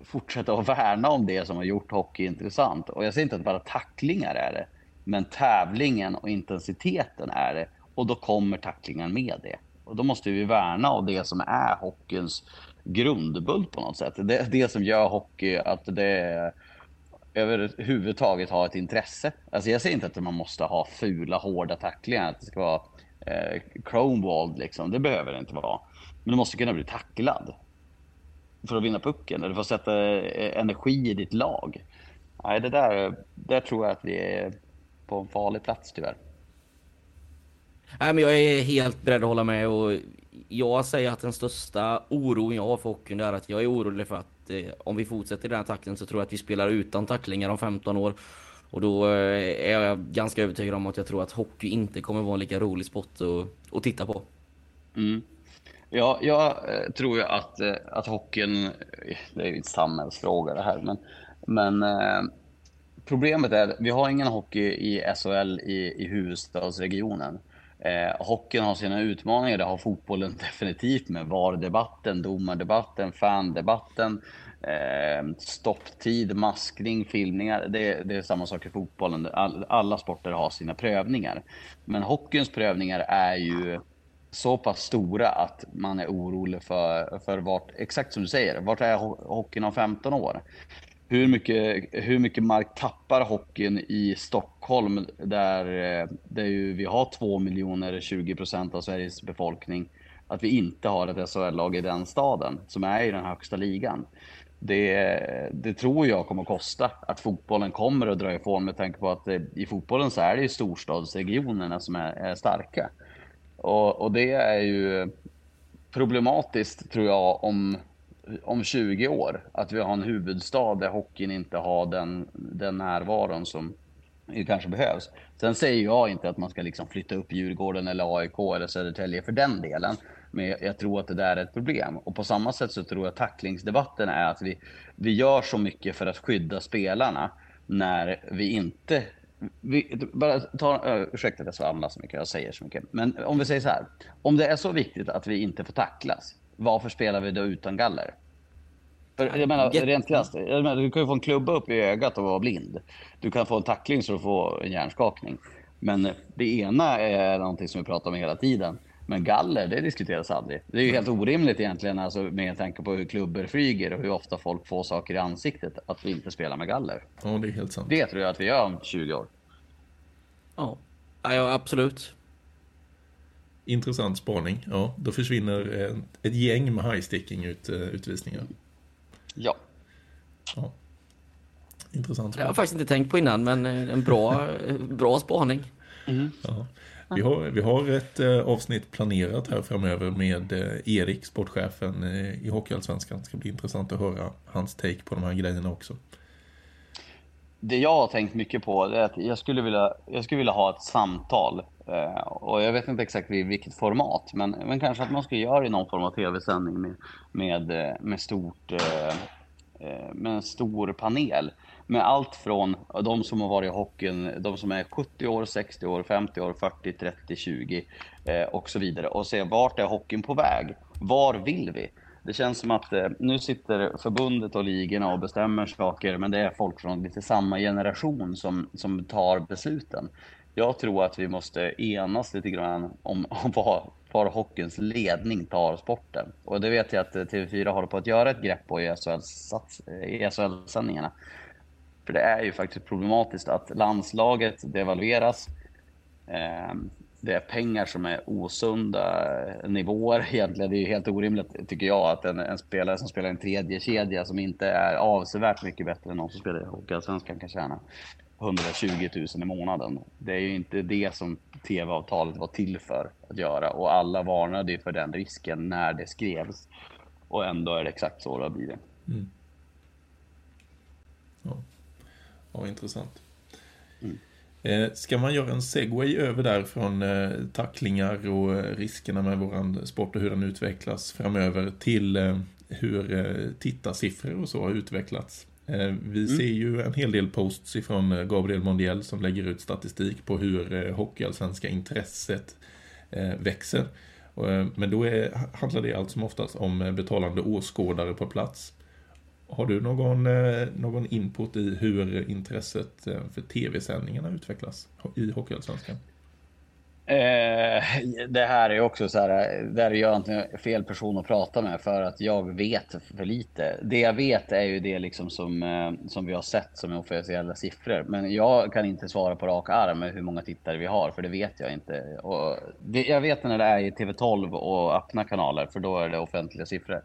fortsätta att värna om det som har gjort hockey intressant. Och jag säger inte att bara tacklingar är det, men tävlingen och intensiteten är det. Och då kommer tacklingen med det. Och då måste vi värna av det som är hockeyns grundbult på något sätt. Det, det som gör hockey att det överhuvudtaget har ett intresse. Alltså jag säger inte att man måste ha fula, hårda tacklingar, att det ska vara eh, chromewalled liksom. Det behöver det inte vara. Men du måste kunna bli tacklad för att vinna pucken eller för att sätta eh, energi i ditt lag. Nej, det där, där tror jag att vi är på en farlig plats tyvärr. Nej, men jag är helt beredd att hålla med och jag säger att den största oron jag har för hockeyn är att jag är orolig för att eh, om vi fortsätter i den här takten så tror jag att vi spelar utan tacklingar om 15 år. Och då eh, är jag ganska övertygad om att jag tror att hockey inte kommer vara en lika rolig sport att, att titta på. Mm. Ja, jag eh, tror ju att, eh, att hockeyn, eh, det är ju en samhällsfråga det här, men, men eh, problemet är att vi har ingen hockey i SHL i, i huvudstadsregionen. Eh, hockeyn har sina utmaningar, det har fotbollen [LAUGHS] definitivt med VAR-debatten, domardebatten, fandebatten, eh, stopptid, maskning, filmningar. Det, det, är samma sak i fotbollen. All, alla sporter har sina prövningar. Men hockeyns prövningar är ju så pass stora att man är orolig för, för vart, exakt som du säger, vart är hockeyn om 15 år? Hur mycket, hur mycket mark tappar hockeyn i Stockholm där, eh, där ju vi har 2 miljoner, 20 procent av Sveriges befolkning. Att vi inte har ett SHL-lag i den staden som är i den högsta ligan. Det, det tror jag kommer att kosta att fotbollen kommer att dra ifrån med tanke på att det, i fotbollen så är det ju storstadsregionerna som är, är starka. Och, och det är ju problematiskt tror jag om om 20 år att vi har en huvudstad där hockeyn inte har den, den närvaron som kanske behövs. Sen säger jag inte att man ska liksom flytta upp Djurgården eller AIK eller Södertälje för den delen. Men jag tror att det där är ett problem. Och på samma sätt så tror jag tacklingsdebatten är att vi, vi gör så mycket för att skydda spelarna när vi inte vi, bara ta, ursäkta att jag svamlar så mycket, jag säger så mycket. Men om vi säger så här. Om det är så viktigt att vi inte får tacklas, varför spelar vi då utan galler? För jag menar, rent krasst, jag menar, du kan ju få en klubba upp i ögat och vara blind. Du kan få en tackling så du får en hjärnskakning. Men det ena är någonting som vi pratar om hela tiden. Men galler, det diskuteras aldrig. Det är ju helt orimligt egentligen alltså, med tanke på hur klubbor flyger och hur ofta folk får saker i ansiktet att vi inte spelar med galler. Ja, det är helt sant. Det tror jag att vi gör om 20 år. Ja, ja absolut. Intressant spaning. Ja, då försvinner ett gäng med high-sticking ut, eh, utvisningar. Ja. ja. Intressant. Det har jag faktiskt inte tänkt på innan, men eh, en bra, bra spaning. Mm. Ja. Vi har, vi har ett eh, avsnitt planerat här framöver med Erik, sportchefen i Hockeyallsvenskan. Det ska bli intressant att höra hans take på de här grejerna också det jag har tänkt mycket på är att jag skulle vilja, jag skulle vilja ha ett samtal. Eh, och jag vet inte exakt i vilket format, men, men kanske att man ska göra det i någon form av tv-sändning med, med, eh, med, stort, eh, eh, med en stor panel. Med allt från de som har varit i hockeyn, de som är 70 år, 60 år, 50 år, 40, 30, 20 eh, och så vidare. Och se vart är hockeyn på väg? Var vill vi? Det känns som att eh, nu sitter förbundet och ligorna och bestämmer saker, men det är folk från lite samma generation som, som tar besluten. Jag tror att vi måste enas lite grann om, [LAUGHS] om vad, var hockeyns ledning tar sporten. Och det vet jag att TV4 håller på att göra ett grepp på i SHL-sändningarna. Eh, För det är ju faktiskt problematiskt att landslaget devalveras. Eh, det är pengar som är osunda nivåer [LAUGHS] egentligen. Det är ju helt orimligt tycker jag att en, en spelare som spelar en tredje kedja som inte är avsevärt mycket bättre än någon som spelar i Hockeyallsvenskan kan tjäna 120 000 i månaden. Det är ju inte det som tv-avtalet var till för att göra och alla varnade ju för den risken när det skrevs. Och ändå är det exakt så det har blivit. Mm. Ja. ja, intressant. Eh, ska man göra en segway över där från eh, tacklingar och eh, riskerna med våran sport och hur den utvecklas framöver till hur tittarsiffror och så har utvecklats? Vi mm. ser ju en hel del posts ifrån Gabriel Mondiel som lägger ut statistik på hur hockeyallsvenska intresset växer. Men då är, handlar det allt som oftast om betalande åskådare på plats. Har du någon, eh, någon input i hur intresset eh, för tv-sändningarna utvecklas i Hockeyallsvenskan? Eh, det här är också så här, eh, där är jag inte fel person att prata med för att jag vet för lite. Det jag vet är ju det liksom som, som vi har sett som officiella siffror. Men jag kan inte svara på rak arm hur många tittare vi har, för det vet jag inte. Och det, jag vet när det är i TV12 och öppna kanaler, för då är det offentliga siffror.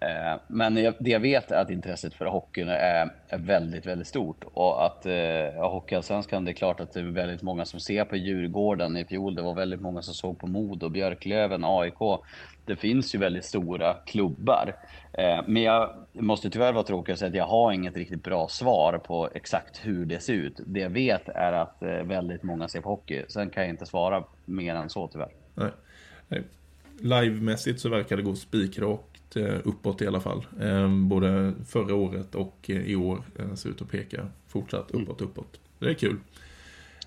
Eh, men det jag vet är att intresset för hockeyn är, väldigt, väldigt stort och att eh, Hockeyallsvenskan, det är klart att det är väldigt många som ser på Djurgården i fjol. Det var väldigt många som såg på Modo, Björklöven, AIK. Det finns ju väldigt stora klubbar. Eh, men jag måste tyvärr vara tråkig och säga att jag har inget riktigt bra svar på exakt hur det ser ut. Det jag vet är att eh, väldigt många ser på hockey. Sen kan jag inte svara mer än så tyvärr. Nej. Eh, livemässigt så verkar det gå spikrak uppåt i alla fall. Eh, både förra året och eh, i år ser ut att peka fortsatt mm. uppåt, uppåt. Det är kul.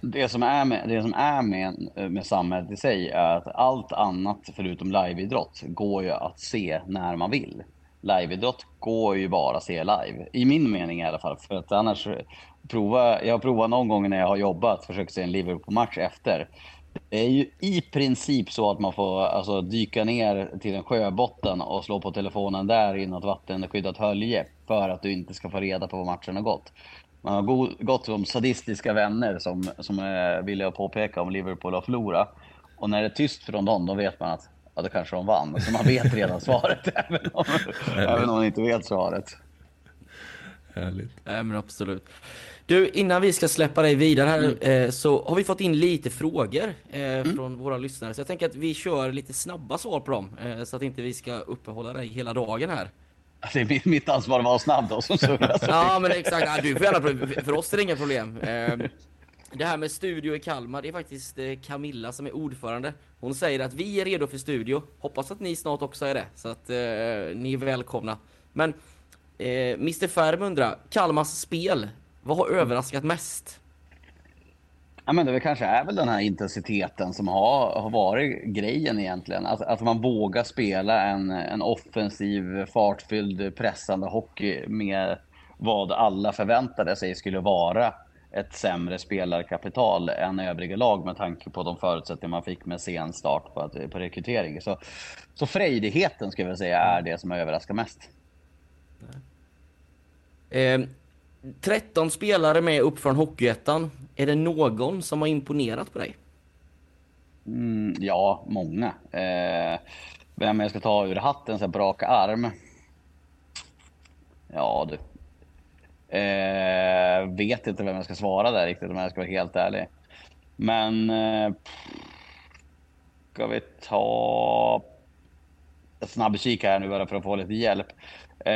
Det som är med, det som är med, med samhället i sig är att allt annat förutom liveidrott går ju att se när man vill. Liveidrott går ju bara att se live, i min mening i alla fall. För att annars prova, jag har provat någon gång när jag har jobbat, försökt se en Liverpool-match efter. Det är ju i princip så att man får alltså, dyka ner till en sjöbotten och slå på telefonen där i något vattenskyddat hölje för att du inte ska få reda på vad matchen har gått. Man har gått som sadistiska vänner som, som är villiga påpeka om Liverpool har förlorat. Och när det är tyst från dem, då vet man att ja, då kanske de vann. Så man vet redan [LAUGHS] svaret, även om, även om man inte vet svaret. Härligt. Ja, men absolut. Du, innan vi ska släppa dig vidare här mm. eh, så har vi fått in lite frågor eh, mm. från våra lyssnare. Så jag tänker att vi kör lite snabba svar på dem eh, så att inte vi ska uppehålla dig hela dagen här. Det är mitt ansvar att vara snabb då som Ja men exakt, ja, du får gärna, för oss är det inga problem. Det här med studio i Kalmar, det är faktiskt Camilla som är ordförande. Hon säger att vi är redo för studio. Hoppas att ni snart också är det. Så att eh, ni är välkomna. Men eh, Mr Färm undrar, Kalmars spel, vad har överraskat mest? Ja, men det kanske är väl den här intensiteten som har, har varit grejen egentligen. Att, att man vågar spela en, en offensiv, fartfylld, pressande hockey med vad alla förväntade sig skulle vara ett sämre spelarkapital än övriga lag med tanke på de förutsättningar man fick med sen start på, på rekrytering. Så, så frejdigheten skulle jag säga är det som har överraskat mest. Eh, 13 spelare med upp från Hockeyettan. Är det någon som har imponerat på dig? Mm, ja, många. Eh, vem jag ska ta ur hatten så här på rak arm? Ja du. Eh, vet inte vem jag ska svara där riktigt om jag ska vara helt ärlig. Men... Eh, ska vi ta... Ett snabbkik här nu bara för att få lite hjälp. Eh,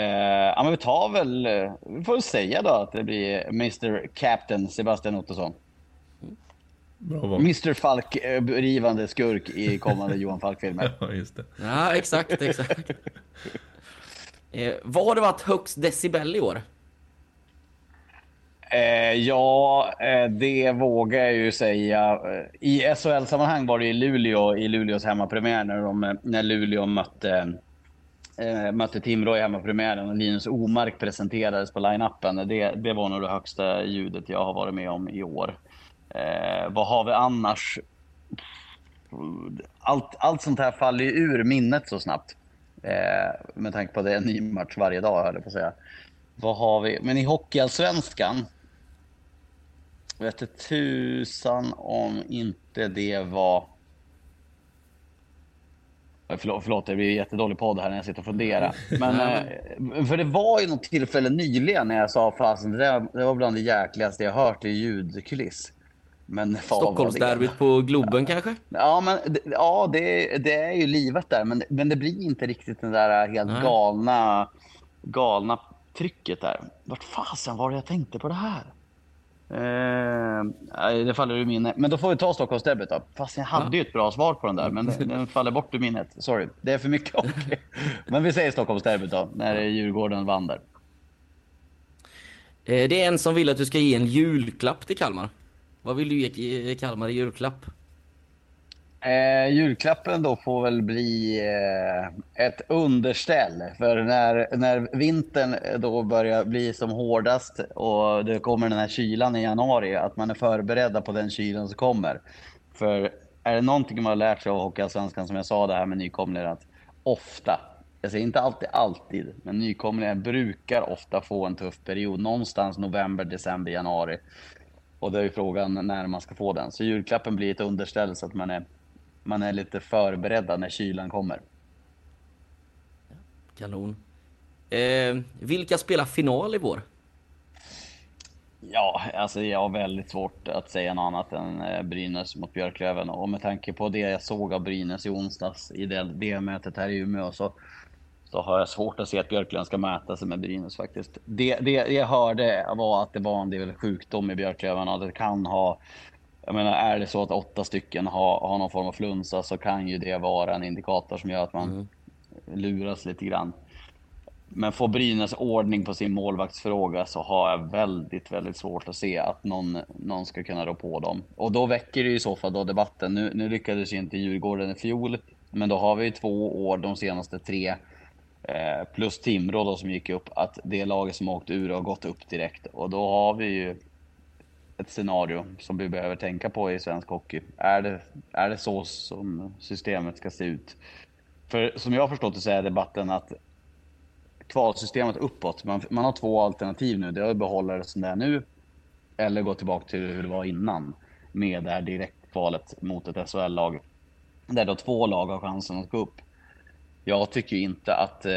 ja, men vi tar väl, vi får säga då att det blir Mr Captain Sebastian Ottosson. Bravo. Mr Falk, eh, rivande skurk i kommande [LAUGHS] Johan Falk-filmer. Ja, just det. Ja, exakt, exakt. [LAUGHS] eh, vad har det varit högst decibel i år? Eh, ja, eh, det vågar jag ju säga. Eh, I SHL-sammanhang var det i Luleå, i Luleås hemmapremiär när, de, när Luleå mötte Eh, mötte Timrå i hemmapremiären och Linus Omark presenterades på line-upen. Det, det var nog det högsta ljudet jag har varit med om i år. Eh, vad har vi annars? Allt, allt sånt här faller ju ur minnet så snabbt. Eh, med tanke på att det är en ny match varje dag, höll jag på att säga. Vad har vi? Men i Hockeyallsvenskan. Vet tusan om inte det var... Förlåt, förlåt, det blir jättedålig podd här när jag sitter och funderar. Men, eh, för det var ju något tillfälle nyligen när jag sa fasen, det, där- det var bland det jäkligaste jag hört i ljudkuliss. Men? Stockholmsderbyt på Globen kanske? Ja, men det- ja, det, det är ju livet där, men, men det blir inte riktigt den där helt Nej. galna, galna trycket där. Vart fasen var det jag tänkte på det här? Eh, det faller ur minnet. Men då får vi ta Stockholmsderbyt då. Fast jag hade ju ett bra svar på den där, men den, [LAUGHS] den faller bort ur minnet. Sorry, det är för mycket hockey. [LAUGHS] Men vi säger Stockholmsderbyt då, när Djurgården vann där. Eh, Det är en som vill att du ska ge en julklapp till Kalmar. Vad vill du ge Kalmar i julklapp? Eh, julklappen då får väl bli eh, ett underställ. För när, när vintern eh, då börjar bli som hårdast och det kommer den här kylan i januari, att man är förberedda på den kylan som kommer. För är det någonting man har lärt sig av Hockeyallsvenskan, som jag sa det här med nykomlingar, att ofta, jag säger inte alltid alltid, men nykomlingar brukar ofta få en tuff period. Någonstans november, december, januari. Och det är ju frågan när man ska få den. Så julklappen blir ett underställ så att man är, man är lite förberedda när kylan kommer. Kanon. Eh, vilka spelar final i vår? Ja, alltså jag har väldigt svårt att säga något annat än eh, Brynäs mot Björklöven. Och med tanke på det jag såg av Brynäs i onsdags i det, det mötet här i Umeå så, så har jag svårt att se att Björklöven ska mäta sig med Brynäs faktiskt. Det, det jag hörde var att det var en del sjukdom i Björklöven och det kan ha jag menar, är det så att åtta stycken har, har någon form av flunsa så kan ju det vara en indikator som gör att man luras lite grann. Men får Brynäs ordning på sin målvaktsfråga så har jag väldigt, väldigt svårt att se att någon, någon ska kunna rå på dem. Och då väcker det i så fall då debatten. Nu, nu lyckades ju inte Djurgården i fjol, men då har vi ju två år de senaste tre, eh, plus Timrå då som gick upp, att det laget som åkt ur har gått upp direkt. Och då har vi ju ett scenario som vi behöver tänka på i svensk hockey. Är det, är det så som systemet ska se ut? För som jag har förstått det så är debatten att kvalsystemet uppåt. Man, man har två alternativ nu. Det är att behålla det som det är nu eller gå tillbaka till hur det var innan med det här direktkvalet mot ett SHL-lag. Där då två lag har chansen att gå upp. Jag tycker inte att eh,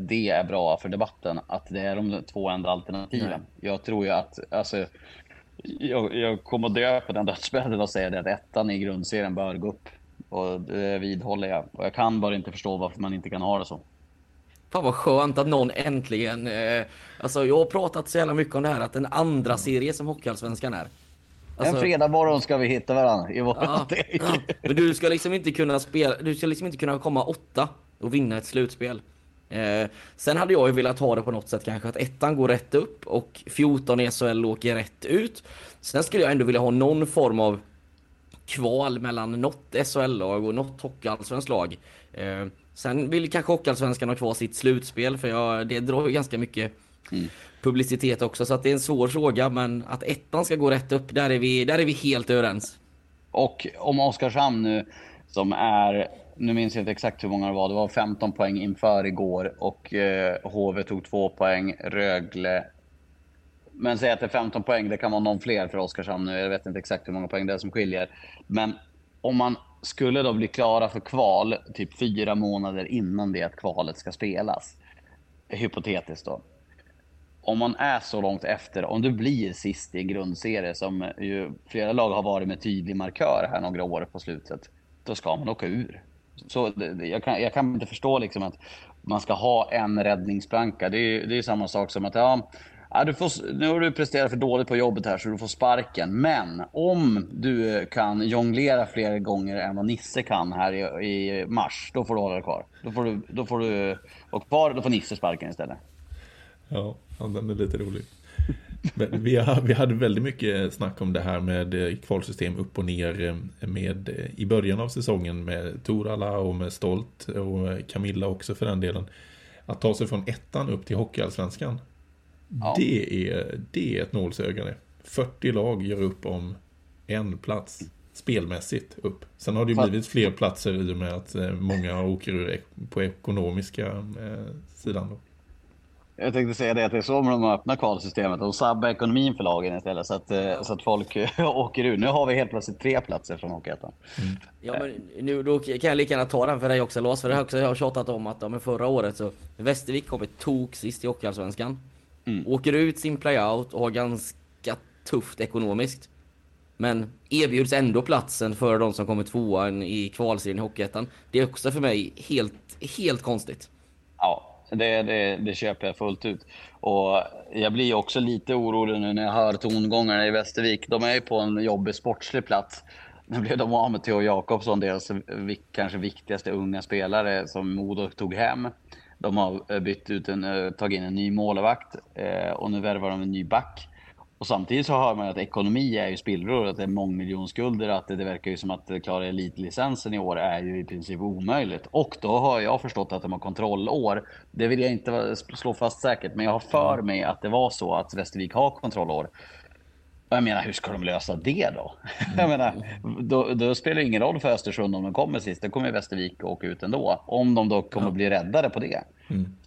det är bra för debatten, att det är de två enda alternativen. Jag tror ju att, alltså, jag, jag kommer att dö på den dödsbädden och säga det att ettan i grundserien bör gå upp. Och det vidhåller jag. Och jag kan bara inte förstå varför man inte kan ha det så. Fan vad skönt att någon äntligen... Eh, alltså jag har pratat så jävla mycket om det här att en andra serie som Hockeyallsvenskan är. Alltså, en fredag ska vi hitta varandra i vår ja, [LAUGHS] ja, men du ska liksom inte kunna spela, du ska liksom inte kunna komma åtta och vinna ett slutspel. Eh, sen hade jag ju velat ha det på något sätt kanske att ettan går rätt upp och 14 i SHL åker rätt ut. Sen skulle jag ändå vilja ha någon form av kval mellan något SHL-lag och något Hockeyallsvenskt lag. Eh, sen vill kanske Hockeyallsvenskan ha kvar sitt slutspel för jag, det drar ju ganska mycket publicitet också så att det är en svår fråga men att ettan ska gå rätt upp, där är vi, där är vi helt överens. Och om Oskarshamn nu, som är, nu minns jag inte exakt hur många det var, det var 15 poäng inför igår och eh, HV tog två poäng, Rögle. Men säg att det är 15 poäng, det kan vara någon fler för Oskarshamn nu, jag vet inte exakt hur många poäng det är som skiljer. Men om man skulle då bli klara för kval, typ fyra månader innan det att kvalet ska spelas, hypotetiskt då. Om man är så långt efter, om du blir sist i en grundserie som ju flera lag har varit med tydlig markör här några år på slutet, då ska man åka ur. Så jag kan, jag kan inte förstå liksom att man ska ha en räddningsplanka. Det är det är samma sak som att ja, ja, du får, nu har du presterat för dåligt på jobbet här så du får sparken. Men om du kan jonglera fler gånger än vad Nisse kan här i, i mars, då får du hålla dig kvar. Då får du, då får du vara kvar, då får Nisse sparken istället. Ja, den är lite rolig. Vi, har, vi hade väldigt mycket snack om det här med eh, kvalsystem upp och ner eh, med, eh, i början av säsongen med Torala och med Stolt och Camilla också för den delen. Att ta sig från ettan upp till Hockeyallsvenskan. Ja. Det, är, det är ett nålsöga det. 40 lag gör upp om en plats spelmässigt upp. Sen har det ju blivit fler platser i och med att många åker på ekonomiska sidan. Då. Jag tänkte säga det att det är så med de öppna kvalsystemet. De sabbar ekonomin för lagen istället så att, eh, så att folk [LAUGHS] åker ur. Nu har vi helt plötsligt tre platser från Hockeyettan. Ja men nu då kan jag lika gärna ta den för dig också Lars, för det har också jag har tjatat om att ja, men förra året så Västervik kommer tok sist i Hockeyallsvenskan. Åker ut sin playout och har ganska tufft ekonomiskt. Men erbjuds ändå platsen för de som kommer tvåan i kvalserien i Hockeyettan. Det är också för mig helt, helt konstigt. Ja, det, det, det köper jag fullt ut. Och jag blir också lite orolig nu när jag hör tongångarna i Västervik. De är ju på en jobbig sportslig plats. Nu blev de av med Theo Jakobsson, deras kanske viktigaste unga spelare som Modo tog hem. De har bytt ut en, eh, tagit in en ny målvakt eh, och nu värvar de en ny back. Och samtidigt så hör man att ekonomi är ju spillror, att det är mångmiljonskulder, att det, det verkar ju som att klara elitlicensen i år är ju i princip omöjligt. Och då har jag förstått att de har kontrollår. Det vill jag inte slå fast säkert, men jag har för mig att det var så att Västervik har kontrollår. Och jag menar, hur ska de lösa det då? [LAUGHS] Jag menar, då, då spelar det ingen roll för Östersund om de kommer sist. Då kommer ju Västervik åka ut ändå. Om de då kommer bli räddade på det.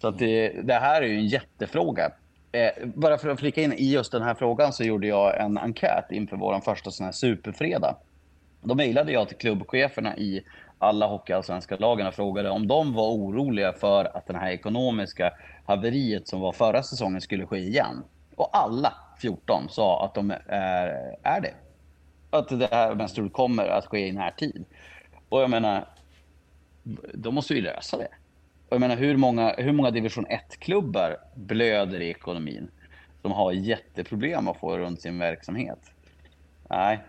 Så att det, det här är ju en jättefråga. Eh, bara för att flika in i just den här frågan så gjorde jag en enkät inför vår första sån här superfredag. Då mejlade jag till klubbcheferna i alla hockeyallsvenska lagen och frågade om de var oroliga för att det här ekonomiska haveriet som var förra säsongen skulle ske igen. Och alla 14 sa att de är, är det. Att det här mest kommer att ske i närtid. Och jag menar, de måste ju lösa det. Jag menar, hur många, hur många division 1-klubbar blöder i ekonomin? Som har jätteproblem att få runt sin verksamhet. Nej,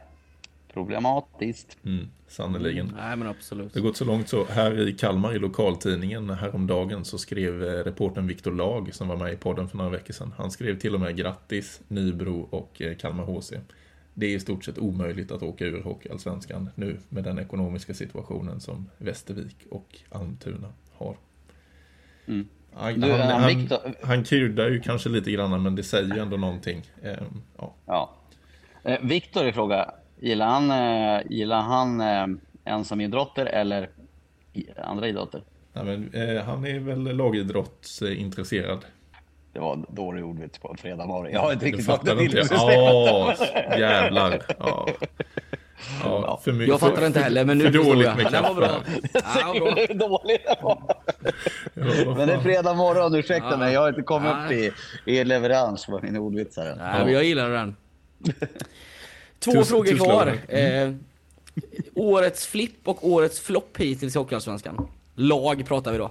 problematiskt. Mm, sannerligen. Nej men absolut. Det har gått så långt så här i Kalmar i lokaltidningen häromdagen så skrev eh, reportern Viktor Lag som var med i podden för några veckor sedan. Han skrev till och med grattis Nybro och eh, Kalmar HC. Det är i stort sett omöjligt att åka ur Hockeyallsvenskan nu med den ekonomiska situationen som Västervik och Almtuna har. Mm. Han, Du, han, han, han, Victor- han kryddar ju kanske lite grann men det säger ju ändå någonting. Ehm, ja. Ja. Eh, Viktor i fråga, gillar han, eh, gillar han eh, ensamidrotter eller andra idrotter? Nej, men, eh, han är väl lagidrottsintresserad. Det var dålig ordvits på en fredag morgon. Jag har inte riktigt fått det till. Ja, jävlar. Ja. Ja, för mycket, Jag fattar för- inte heller men nu för förstår jag. med Den var bra. Ja, bra. Hur [LAUGHS] dålig det var. [LAUGHS] Ja, Men det är fredag morgon, ursäkta Ja. mig. Jag har inte kommit Ja. upp i, i leverans på mina ordvitsar än. Nej, men jag gillar den. [LAUGHS] Två Tusen- frågor tusen kvar. lager. Eh, årets flipp och årets flopp hittills i Hockeyallsvenskan. Lag pratar vi då.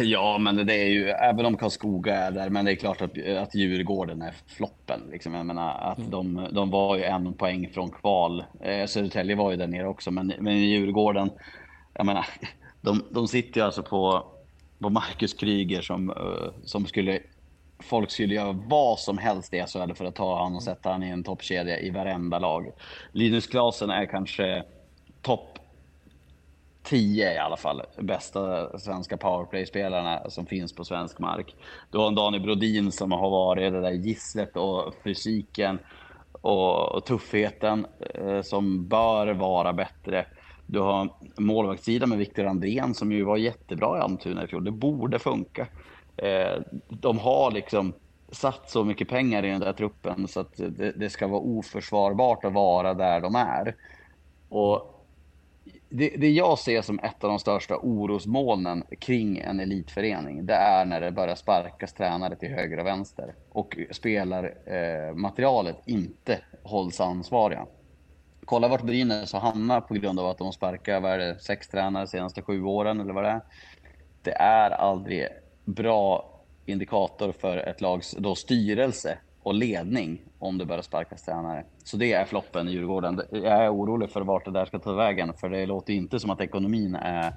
Ja, men det är ju, även om Karlskoga är där, men det är klart att, att Djurgården är floppen. Liksom. Jag menar att de, de var ju en poäng från kval. Eh, Södertälje var ju där nere också, men, men Djurgården, jag menar, de, de sitter ju alltså på, på Marcus Kryger som, eh, som skulle, folk skulle göra vad som helst i SHL för att ta han och sätta han i en toppkedja i varenda lag. Linus Klasen är kanske topp 10 i alla fall bästa svenska powerplay-spelarna som finns på svensk mark. Du har en Daniel Brodin som har varit det där gisslet och fysiken och, och tuffheten eh, som bör vara bättre. Du har målvaktssidan med Viktor Andrén som ju var jättebra i Almtuna i fjol. Det borde funka. Eh, de har liksom satt så mycket pengar i den där truppen så att det, det ska vara oförsvarbart att vara där de är. Och det, det jag ser som ett av de största orosmolnen kring en elitförening, det är när det börjar sparkas tränare till höger och vänster och spelarmaterialet eh, materialet inte hålls ansvariga. Kolla vart Brynäs har hamnat på grund av att de sparkar vad är det, sex tränare de senaste sju åren eller vad det är. Det är aldrig bra indikator för ett lags då styrelse och ledning om det börjar sparkas tränare. Så det är floppen i Djurgården. Jag är orolig för vart det där ska ta vägen, för det låter inte som att ekonomin är,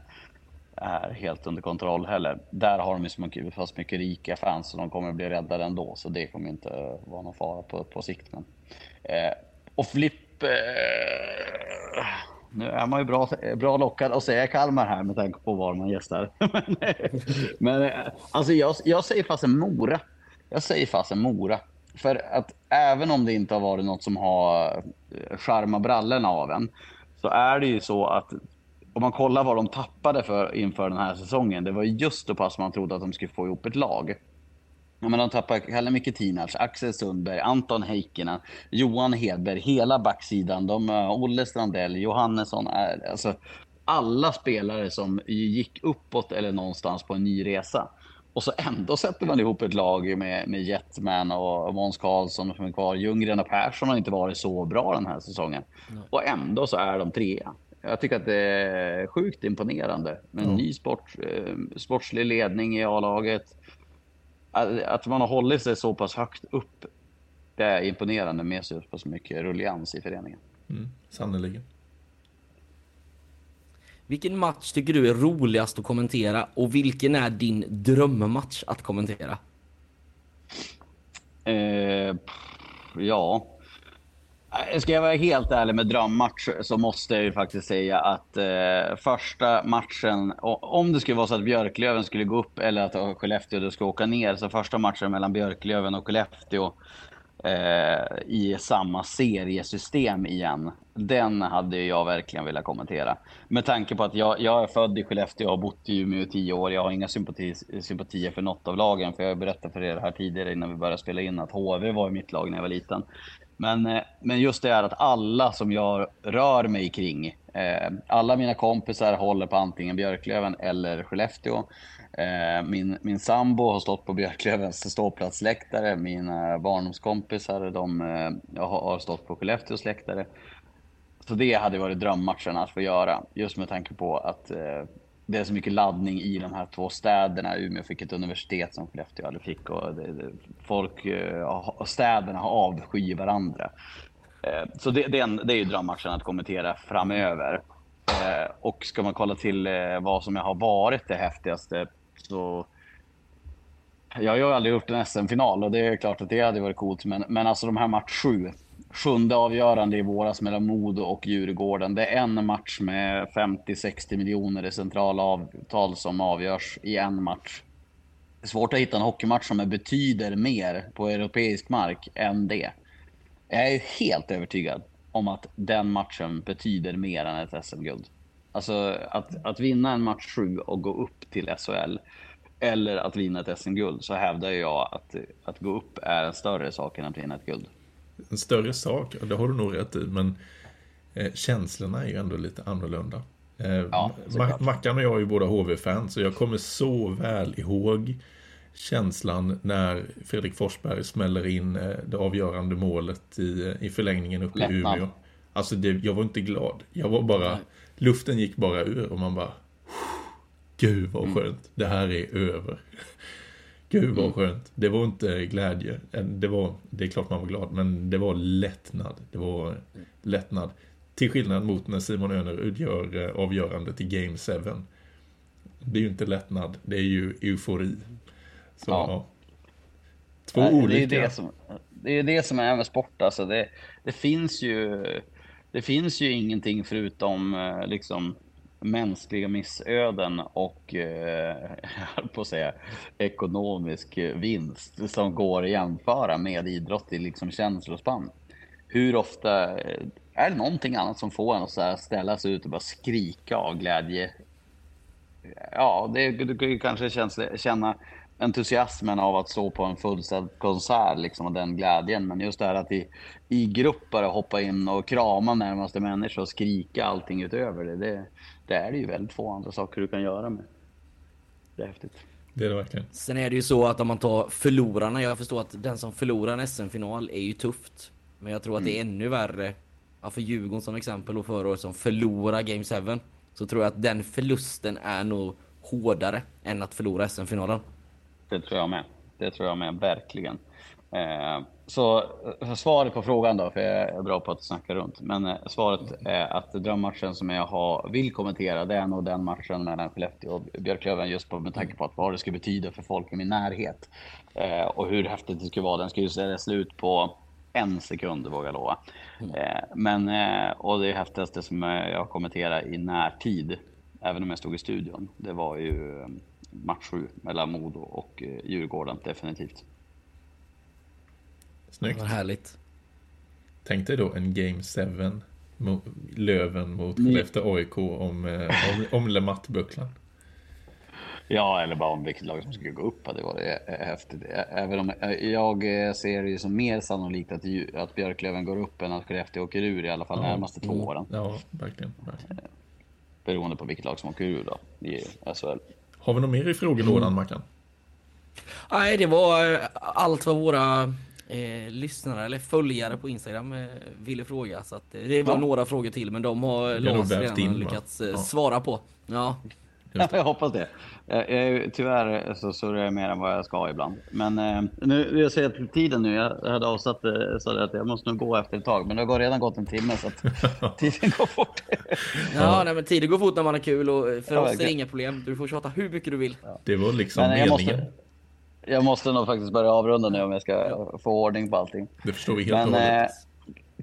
är helt under kontroll heller. Där har de ju så mycket, fast mycket rika fans så de kommer bli räddade ändå. Så det kommer inte vara någon fara på, på sikt. Men, eh, och Flipp... Eh, nu är man ju bra, bra lockad att säga Kalmar här med tanke på var man gästar. [LAUGHS] men men eh, alltså jag, jag säger fasen Mora. Jag säger fasen Mora. För att även om det inte har varit något som har eh, charmat brallorna av en, så är det ju så att om man kollar vad de tappade för inför den här säsongen, det var just då pass man trodde att de skulle få ihop ett lag. Ja, men de tappade Kalle Miketinac, Axel Sundberg, Anton Heikkinen, Johan Hedberg, hela backsidan. De, eh, Olle Strandell, Johannesson. Eh, alltså, alla spelare som gick uppåt eller någonstans på en ny resa. Och så ändå sätter man ihop ett lag med, med Jetman och Måns Karlsson som är kvar. Ljunggren och Persson har inte varit så bra den här säsongen. Mm. Och ändå så är de trea. Jag tycker att det är sjukt imponerande med en mm. ny sport, eh, sportslig ledning i A-laget. Att man har hållit sig så pass högt upp, det är imponerande med så pass mycket rullians i föreningen. Mm, sannerligen. Vilken match tycker du är roligast att kommentera och vilken är din drömmatch att kommentera? Eh, ja, eh, Ska jag vara helt ärlig med drömmatch så måste jag ju faktiskt säga att eh, första matchen, om det skulle vara så att Björklöven skulle gå upp eller att Skellefteå skulle åka ner, så första matchen mellan Björklöven och Skellefteå eh, i samma seriesystem igen, den hade jag verkligen velat kommentera. Med tanke på att jag, jag är född i Skellefteå och har bott i Umeå i tio år. Jag har inga sympati, sympatier för något av lagen, för jag berättade för er här tidigare innan vi började spela in att HV var i mitt lag när jag var liten. Men, eh, men just det är att alla som jag rör mig kring, eh, alla mina kompisar håller på antingen Björklöven eller Skellefteå. Eh, min, min sambo har stått på Björklövens ståplatsläktare. Mina barndomskompisar de, eh, har stått på Skellefteås läktare. Så det hade varit drömmatchen att få göra. Just med tanke på att eh, det är så mycket laddning i de här två städerna. Umeå fick ett universitet som Skellefteå aldrig fick och det, det, folk eh, städerna avskyr varandra. Eh, så det, det, är en, det är ju drömmatchen att kommentera framöver. Eh, och ska man kolla till vad som har varit det häftigaste så jag har ju aldrig gjort en SM-final och det är klart att det hade varit coolt. Men, men alltså de här match sju sjunde avgörande i våras mellan Modo och Djurgården. Det är en match med 50-60 miljoner i centrala avtal som avgörs i en match. Det är svårt att hitta en hockeymatch som betyder mer på europeisk mark än det. Jag är helt övertygad om att den matchen betyder mer än ett SM-guld. Alltså att, att vinna en match 7 och gå upp till SHL eller att vinna ett SM-guld så hävdar jag att, att gå upp är en större sak än att vinna ett guld en större sak, det har du nog rätt i, men eh, känslorna är ju ändå lite annorlunda. Eh, ja, Mackan och jag är ju båda HV-fans, så jag kommer så väl ihåg känslan när Fredrik Forsberg smäller in eh, det avgörande målet i, i förlängningen uppe i Umeå. Alltså, det, jag var inte glad. Jag var bara. Luften gick bara ur och man bara, Gud vad mm. skönt, det här är över. [LAUGHS] Gud vad mm. skönt. Det var inte glädje. Det, var, det är klart man var glad, men det var lättnad. Det var lättnad. Till skillnad mot när Simon Önerud gör eh, avgörandet i Game 7. Det är ju inte lättnad, det är ju eufori. Så, ja. ja. Två Nej, olika. Det är det, som, det är det som är med sport. Alltså det, det, finns ju, det finns ju ingenting förutom eh, liksom mänskliga missöden och, eh, [LAUGHS] på att säga, ekonomisk vinst som går att jämföra med idrott i liksom känslospann. Hur ofta eh, är det någonting annat som får en att ställa sig ut och bara skrika av glädje? Ja, det, du kan ju kanske känna entusiasmen av att stå på en fullsatt konsert liksom, och den glädjen. Men just det här att i, i grupp bara hoppa in och krama närmaste människa och skrika allting utöver det. Det, det är det ju väldigt få andra saker du kan göra med. Det är häftigt. Det är det verkligen. Sen är det ju så att om man tar förlorarna, jag förstår att den som förlorar en SM-final är ju tufft. Men jag tror att mm. det är mm. ännu värre, ja, för Djurgården som exempel och förra året som förlorar Game 7. Så tror jag att den förlusten är nog hårdare än att förlora SM-finalen. Det tror jag med. Det tror jag med, verkligen. Eh, så eh, svaret på frågan då, för jag är bra på att snacka runt. Men eh, svaret är att drömmatchen som jag har, vill kommentera, det är nog den matchen mellan Skellefteå och Björklöven. Just på, med tanke på att vad det skulle betyda för folk i min närhet. Eh, och hur häftigt det skulle vara. Den skulle ju säga slut på en sekund, vågar jag lova. Eh, men, och det häftigaste som jag kommenterar i närtid, även om jag stod i studion, det var ju match 7 mellan Modo och eh, Djurgården, definitivt. Snyggt. Vad härligt. Tänk dig då en Game 7 mo- Löven mot Ni- Skellefteå AIK om, eh, om, om Lematt-bucklan. Ja, eller bara om vilket lag som skulle gå upp hade varit häftigt. Även om jag eh, ser det ju som mer sannolikt att, att Björklöven går upp än att Skellefteå åker ur i alla fall närmaste två åren. Ja, verkligen. verkligen. Beroende på vilket lag som åker ur då i SHL. Har vi något mer i frågelådan, Mackan? Nej, det var eh, allt vad våra eh, lyssnare eller följare på Instagram eh, ville fråga. Så att, eh, det var Ja. några frågor till, men de har Lars redan in, lyckats eh, Ja. svara på. Ja, Just [LAUGHS] det. jag hoppas det. Jag, jag, tyvärr så surrar jag mer än vad jag ska ibland. Men eh, nu, jag ser till tiden nu. Jag hade avsatt eh, så att jag måste nog gå efter ett tag. Men det har redan gått en timme så att [LAUGHS] tiden går fort. ja, Nej, men tiden går fort när man har kul och eh, för Ja, oss är det inga problem. Du får tjata hur mycket du vill. Det var liksom Men jag meningen. måste, jag måste nog faktiskt börja avrunda nu om jag ska få ordning på allting. Det förstår vi helt och hållet.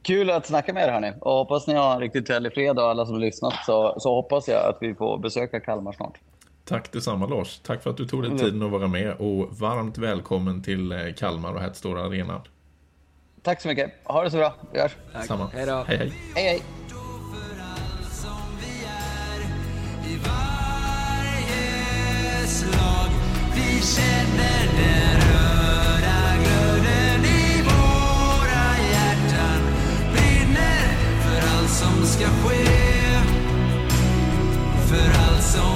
Kul att snacka med er hörni. Och hoppas ni har en riktigt trevlig fredag och alla som har lyssnat. Så, så hoppas jag att vi får besöka Kalmar snart. Tack detsamma Lars. Tack för att du tog dig Mm. tiden att vara med och varmt välkommen till eh, Kalmar och Hertstora Arena. Tack så mycket. Ha det så bra. Vi hörs. Samma. Hej då. Hej hej. Hej hej. för allt som vi är i varje slag. Vi känner den ska ske. För allt som